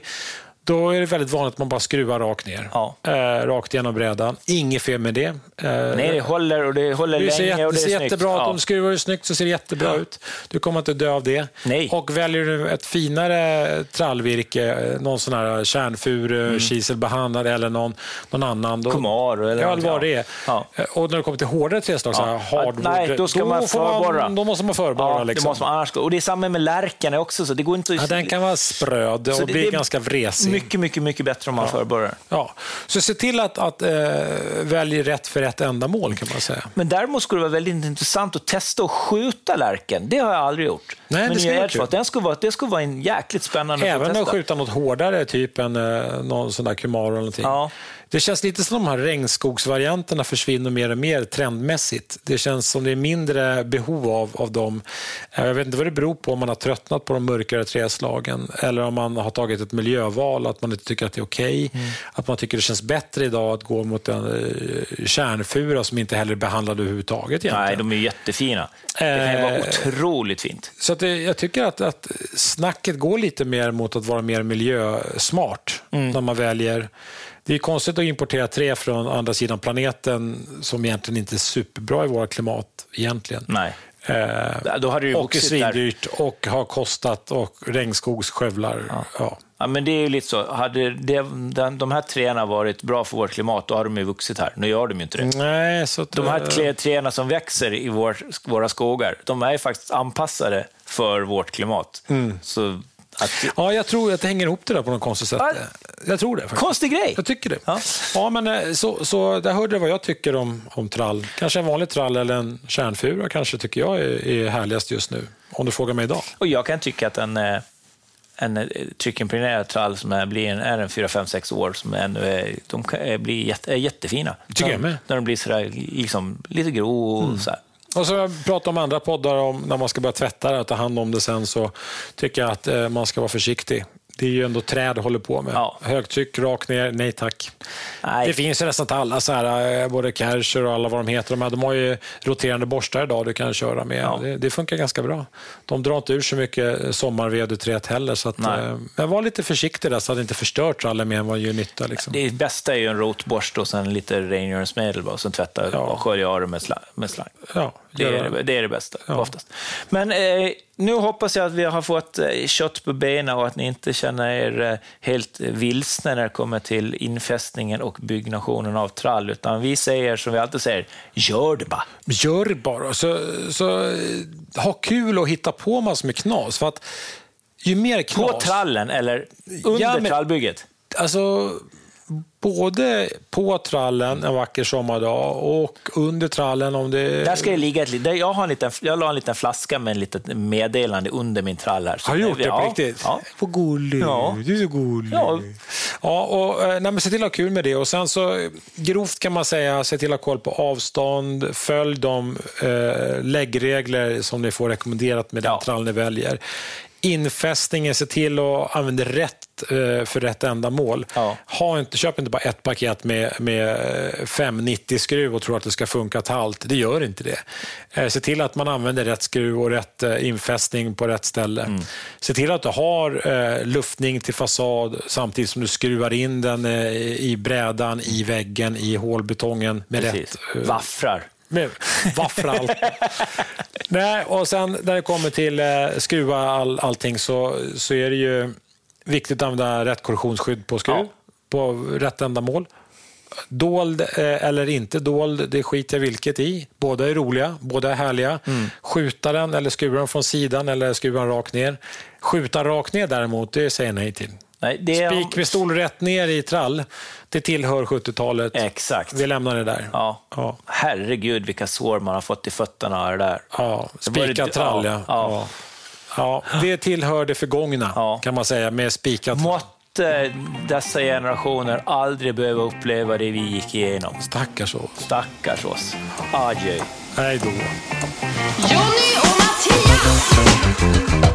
Då är det väldigt vanligt att man bara skruvar rakt ner. Ja. Eh, rakt igenom brädan. Inget fel med det. Eh, Nej, det håller och det håller det länge jätte, och det är, ser jättebra ut. Ja. Om du skruvar det snyggt så ser det jättebra ja. ut. Du kommer inte dö av det. Nej. Och väljer du ett finare trallvirke, någon sån här kärnfuru, mm. kiselbehandlad eller någon, någon annan. Då, Kumar eller ja, vad det är. Ja. Eh, och när det kommer till hårdare träslag, ja. hardwood, Nej, då, ska då, man förborra. då måste man förborra. Ja, liksom. måste man, och det är samma med lärken också. Så det går inte ja, den kan vara spröd och bli ganska vresig. Mycket, mycket, mycket bättre om man ja. förbereder. Ja. Så se till att, att äh, välja rätt för rätt ändamål kan man säga. Men däremot skulle det vara väldigt intressant att testa att skjuta lärken. Det har jag aldrig gjort. Nej, Men det, ska Edgewatt, den skulle vara, det skulle vara en jäkligt spännande Även att skjuta något hårdare, typ en, eh, någon sån där Kumaro eller någonting. Ja. Det känns lite som de här regnskogsvarianterna försvinner mer och mer trendmässigt. Det känns som det är mindre behov av, av dem. Eh, jag vet inte vad det beror på, om man har tröttnat på de mörkare träslagen eller om man har tagit ett miljöval, att man inte tycker att det är okej. Okay. Mm. Att man tycker det känns bättre idag att gå mot en uh, kärnfura som inte heller är behandlad överhuvudtaget. Egentligen. Nej, de är jättefina. Det kan ju vara eh, otroligt fint. Så att det, jag tycker att, att snacket går lite mer mot att vara mer miljösmart mm. när man väljer det är konstigt att importera trä från andra sidan planeten som egentligen inte är superbra i våra klimat egentligen. Nej. Eh, Då hade det och är svindyrt och har kostat och regnskogsskövlar. Ja. Ja. ja. men det är ju lite så. Hade det, den, de här träna varit bra för vårt klimat, då hade de ju vuxit här. Nu gör de ju inte det. Nej, så att, de här träna som växer i vår, våra skogar, de är faktiskt anpassade för vårt klimat. Mm. Så Att, Ja, jag tror att det hänger ihop det där på något konstigt sätt. Ja. Jag tror det. Faktiskt. konstig grej. Jag tycker det. Ja. Ja. men eh, så, så där hörde du vad jag tycker om, om trall. Kanske en vanlig trall eller en kärnfura kanske tycker jag är, är härligast just nu. Om du frågar mig idag. Och jag kan tycka att en, eh, en eh, tryckimpregnerad trall som är, blir en, är en 4, 5, 6 år, som ännu är, de blir jätte, är jättefina. Tycker jag med. när de blir sådär, liksom, lite grå och så här. Och så pratat om andra poddar om när man ska börja tvätta det och ta hand om det sen så tycker jag att eh, man ska vara försiktig. Det är ju ändå träd håller på med. Ja. Högtryck, rakt ner, nej tack. Nej. Det finns ju nästan till alla, så här, eh, både Kärcher och alla vad de heter. De, här, de har ju roterande borstar idag du kan köra med. Ja. Det, det funkar ganska bra. De drar inte ur så mycket sommarved ur träet heller. Så att, eh, men var lite försiktig där så att det inte förstör trallen mer än vad det gör nytta. Liksom. Det bästa är ju en rotborste och sen lite rengöringsmedel och sen tvätta Ja. och skölja av det med, sla, med slang. Ja, Det är det, det är det bästa, Ja. oftast. Men eh, nu hoppas jag att vi har fått eh, kött på benen och att ni inte känner er eh, helt vilsna när det kommer till infästningen och byggnationen av trall, utan vi säger som vi alltid säger, gör det bara. Gör det bara. Så, så, eh, ha kul och hitta på massor med knas. För att ju mer knas... På trallen eller under Ja, men- trallbygget. Alltså, både på trallen en vacker sommardag och under trallen om det... Där ska det ligga ett litet... Jag, har en liten, jag la en liten flaska med ett litet meddelande under min trall här. Har du gjort det på riktigt? Ja. Vad gullig. Ja. Du är så gullig. Ja. Ja, och, eh, nej, se till att ha kul med det. Och sen så grovt kan man säga, se till att ha koll på avstånd, följ de eh, läggregler som ni får rekommenderat med den Ja. trall ni väljer. Infästningen, se till att använda rätt eh, för rätt ändamål. Ja. Ha inte, köp inte bara ett paket med, med eh, 590 skruv och tro att det ska funka till allt. Det gör inte det. Eh, Se till att man använder rätt skruv och rätt eh, infästning på rätt ställe. Mm. Se till att du har eh, luftning till fasad samtidigt som du skruvar in den eh, i brädan, i väggen, i hålbetongen med Precis. rätt eh, Vaffrar. Med vaffra allt. Nej, och sen när det kommer till eh, skruva all, allting så, så är det ju viktigt att använda rätt korrosionsskydd på skruv, Ja. på rätt ändamål. Dold eh, eller inte dold, det skiter jag vilket i. Båda är roliga, båda är härliga. Mm. Skjuta den eller skruva den från sidan eller skruva den rakt ner. Skjuta rakt ner däremot, det säger jag nej till. Nej, det är... Spikpistol rätt ner i trall, det tillhör 70-talet. Exakt. Vi lämnar det där. Ja. Ja. Herregud vilka sår man har fått i fötterna av det där. Ja, det- trall, ja. ja. Ja. Ja, det tillhör det förgångna, Ja. kan man säga, med spikat trall. Måtte dessa generationer aldrig behöva uppleva det vi gick igenom. Stackars oss. Stackars oss. Adjö. Hej då. Jonny och Mattias!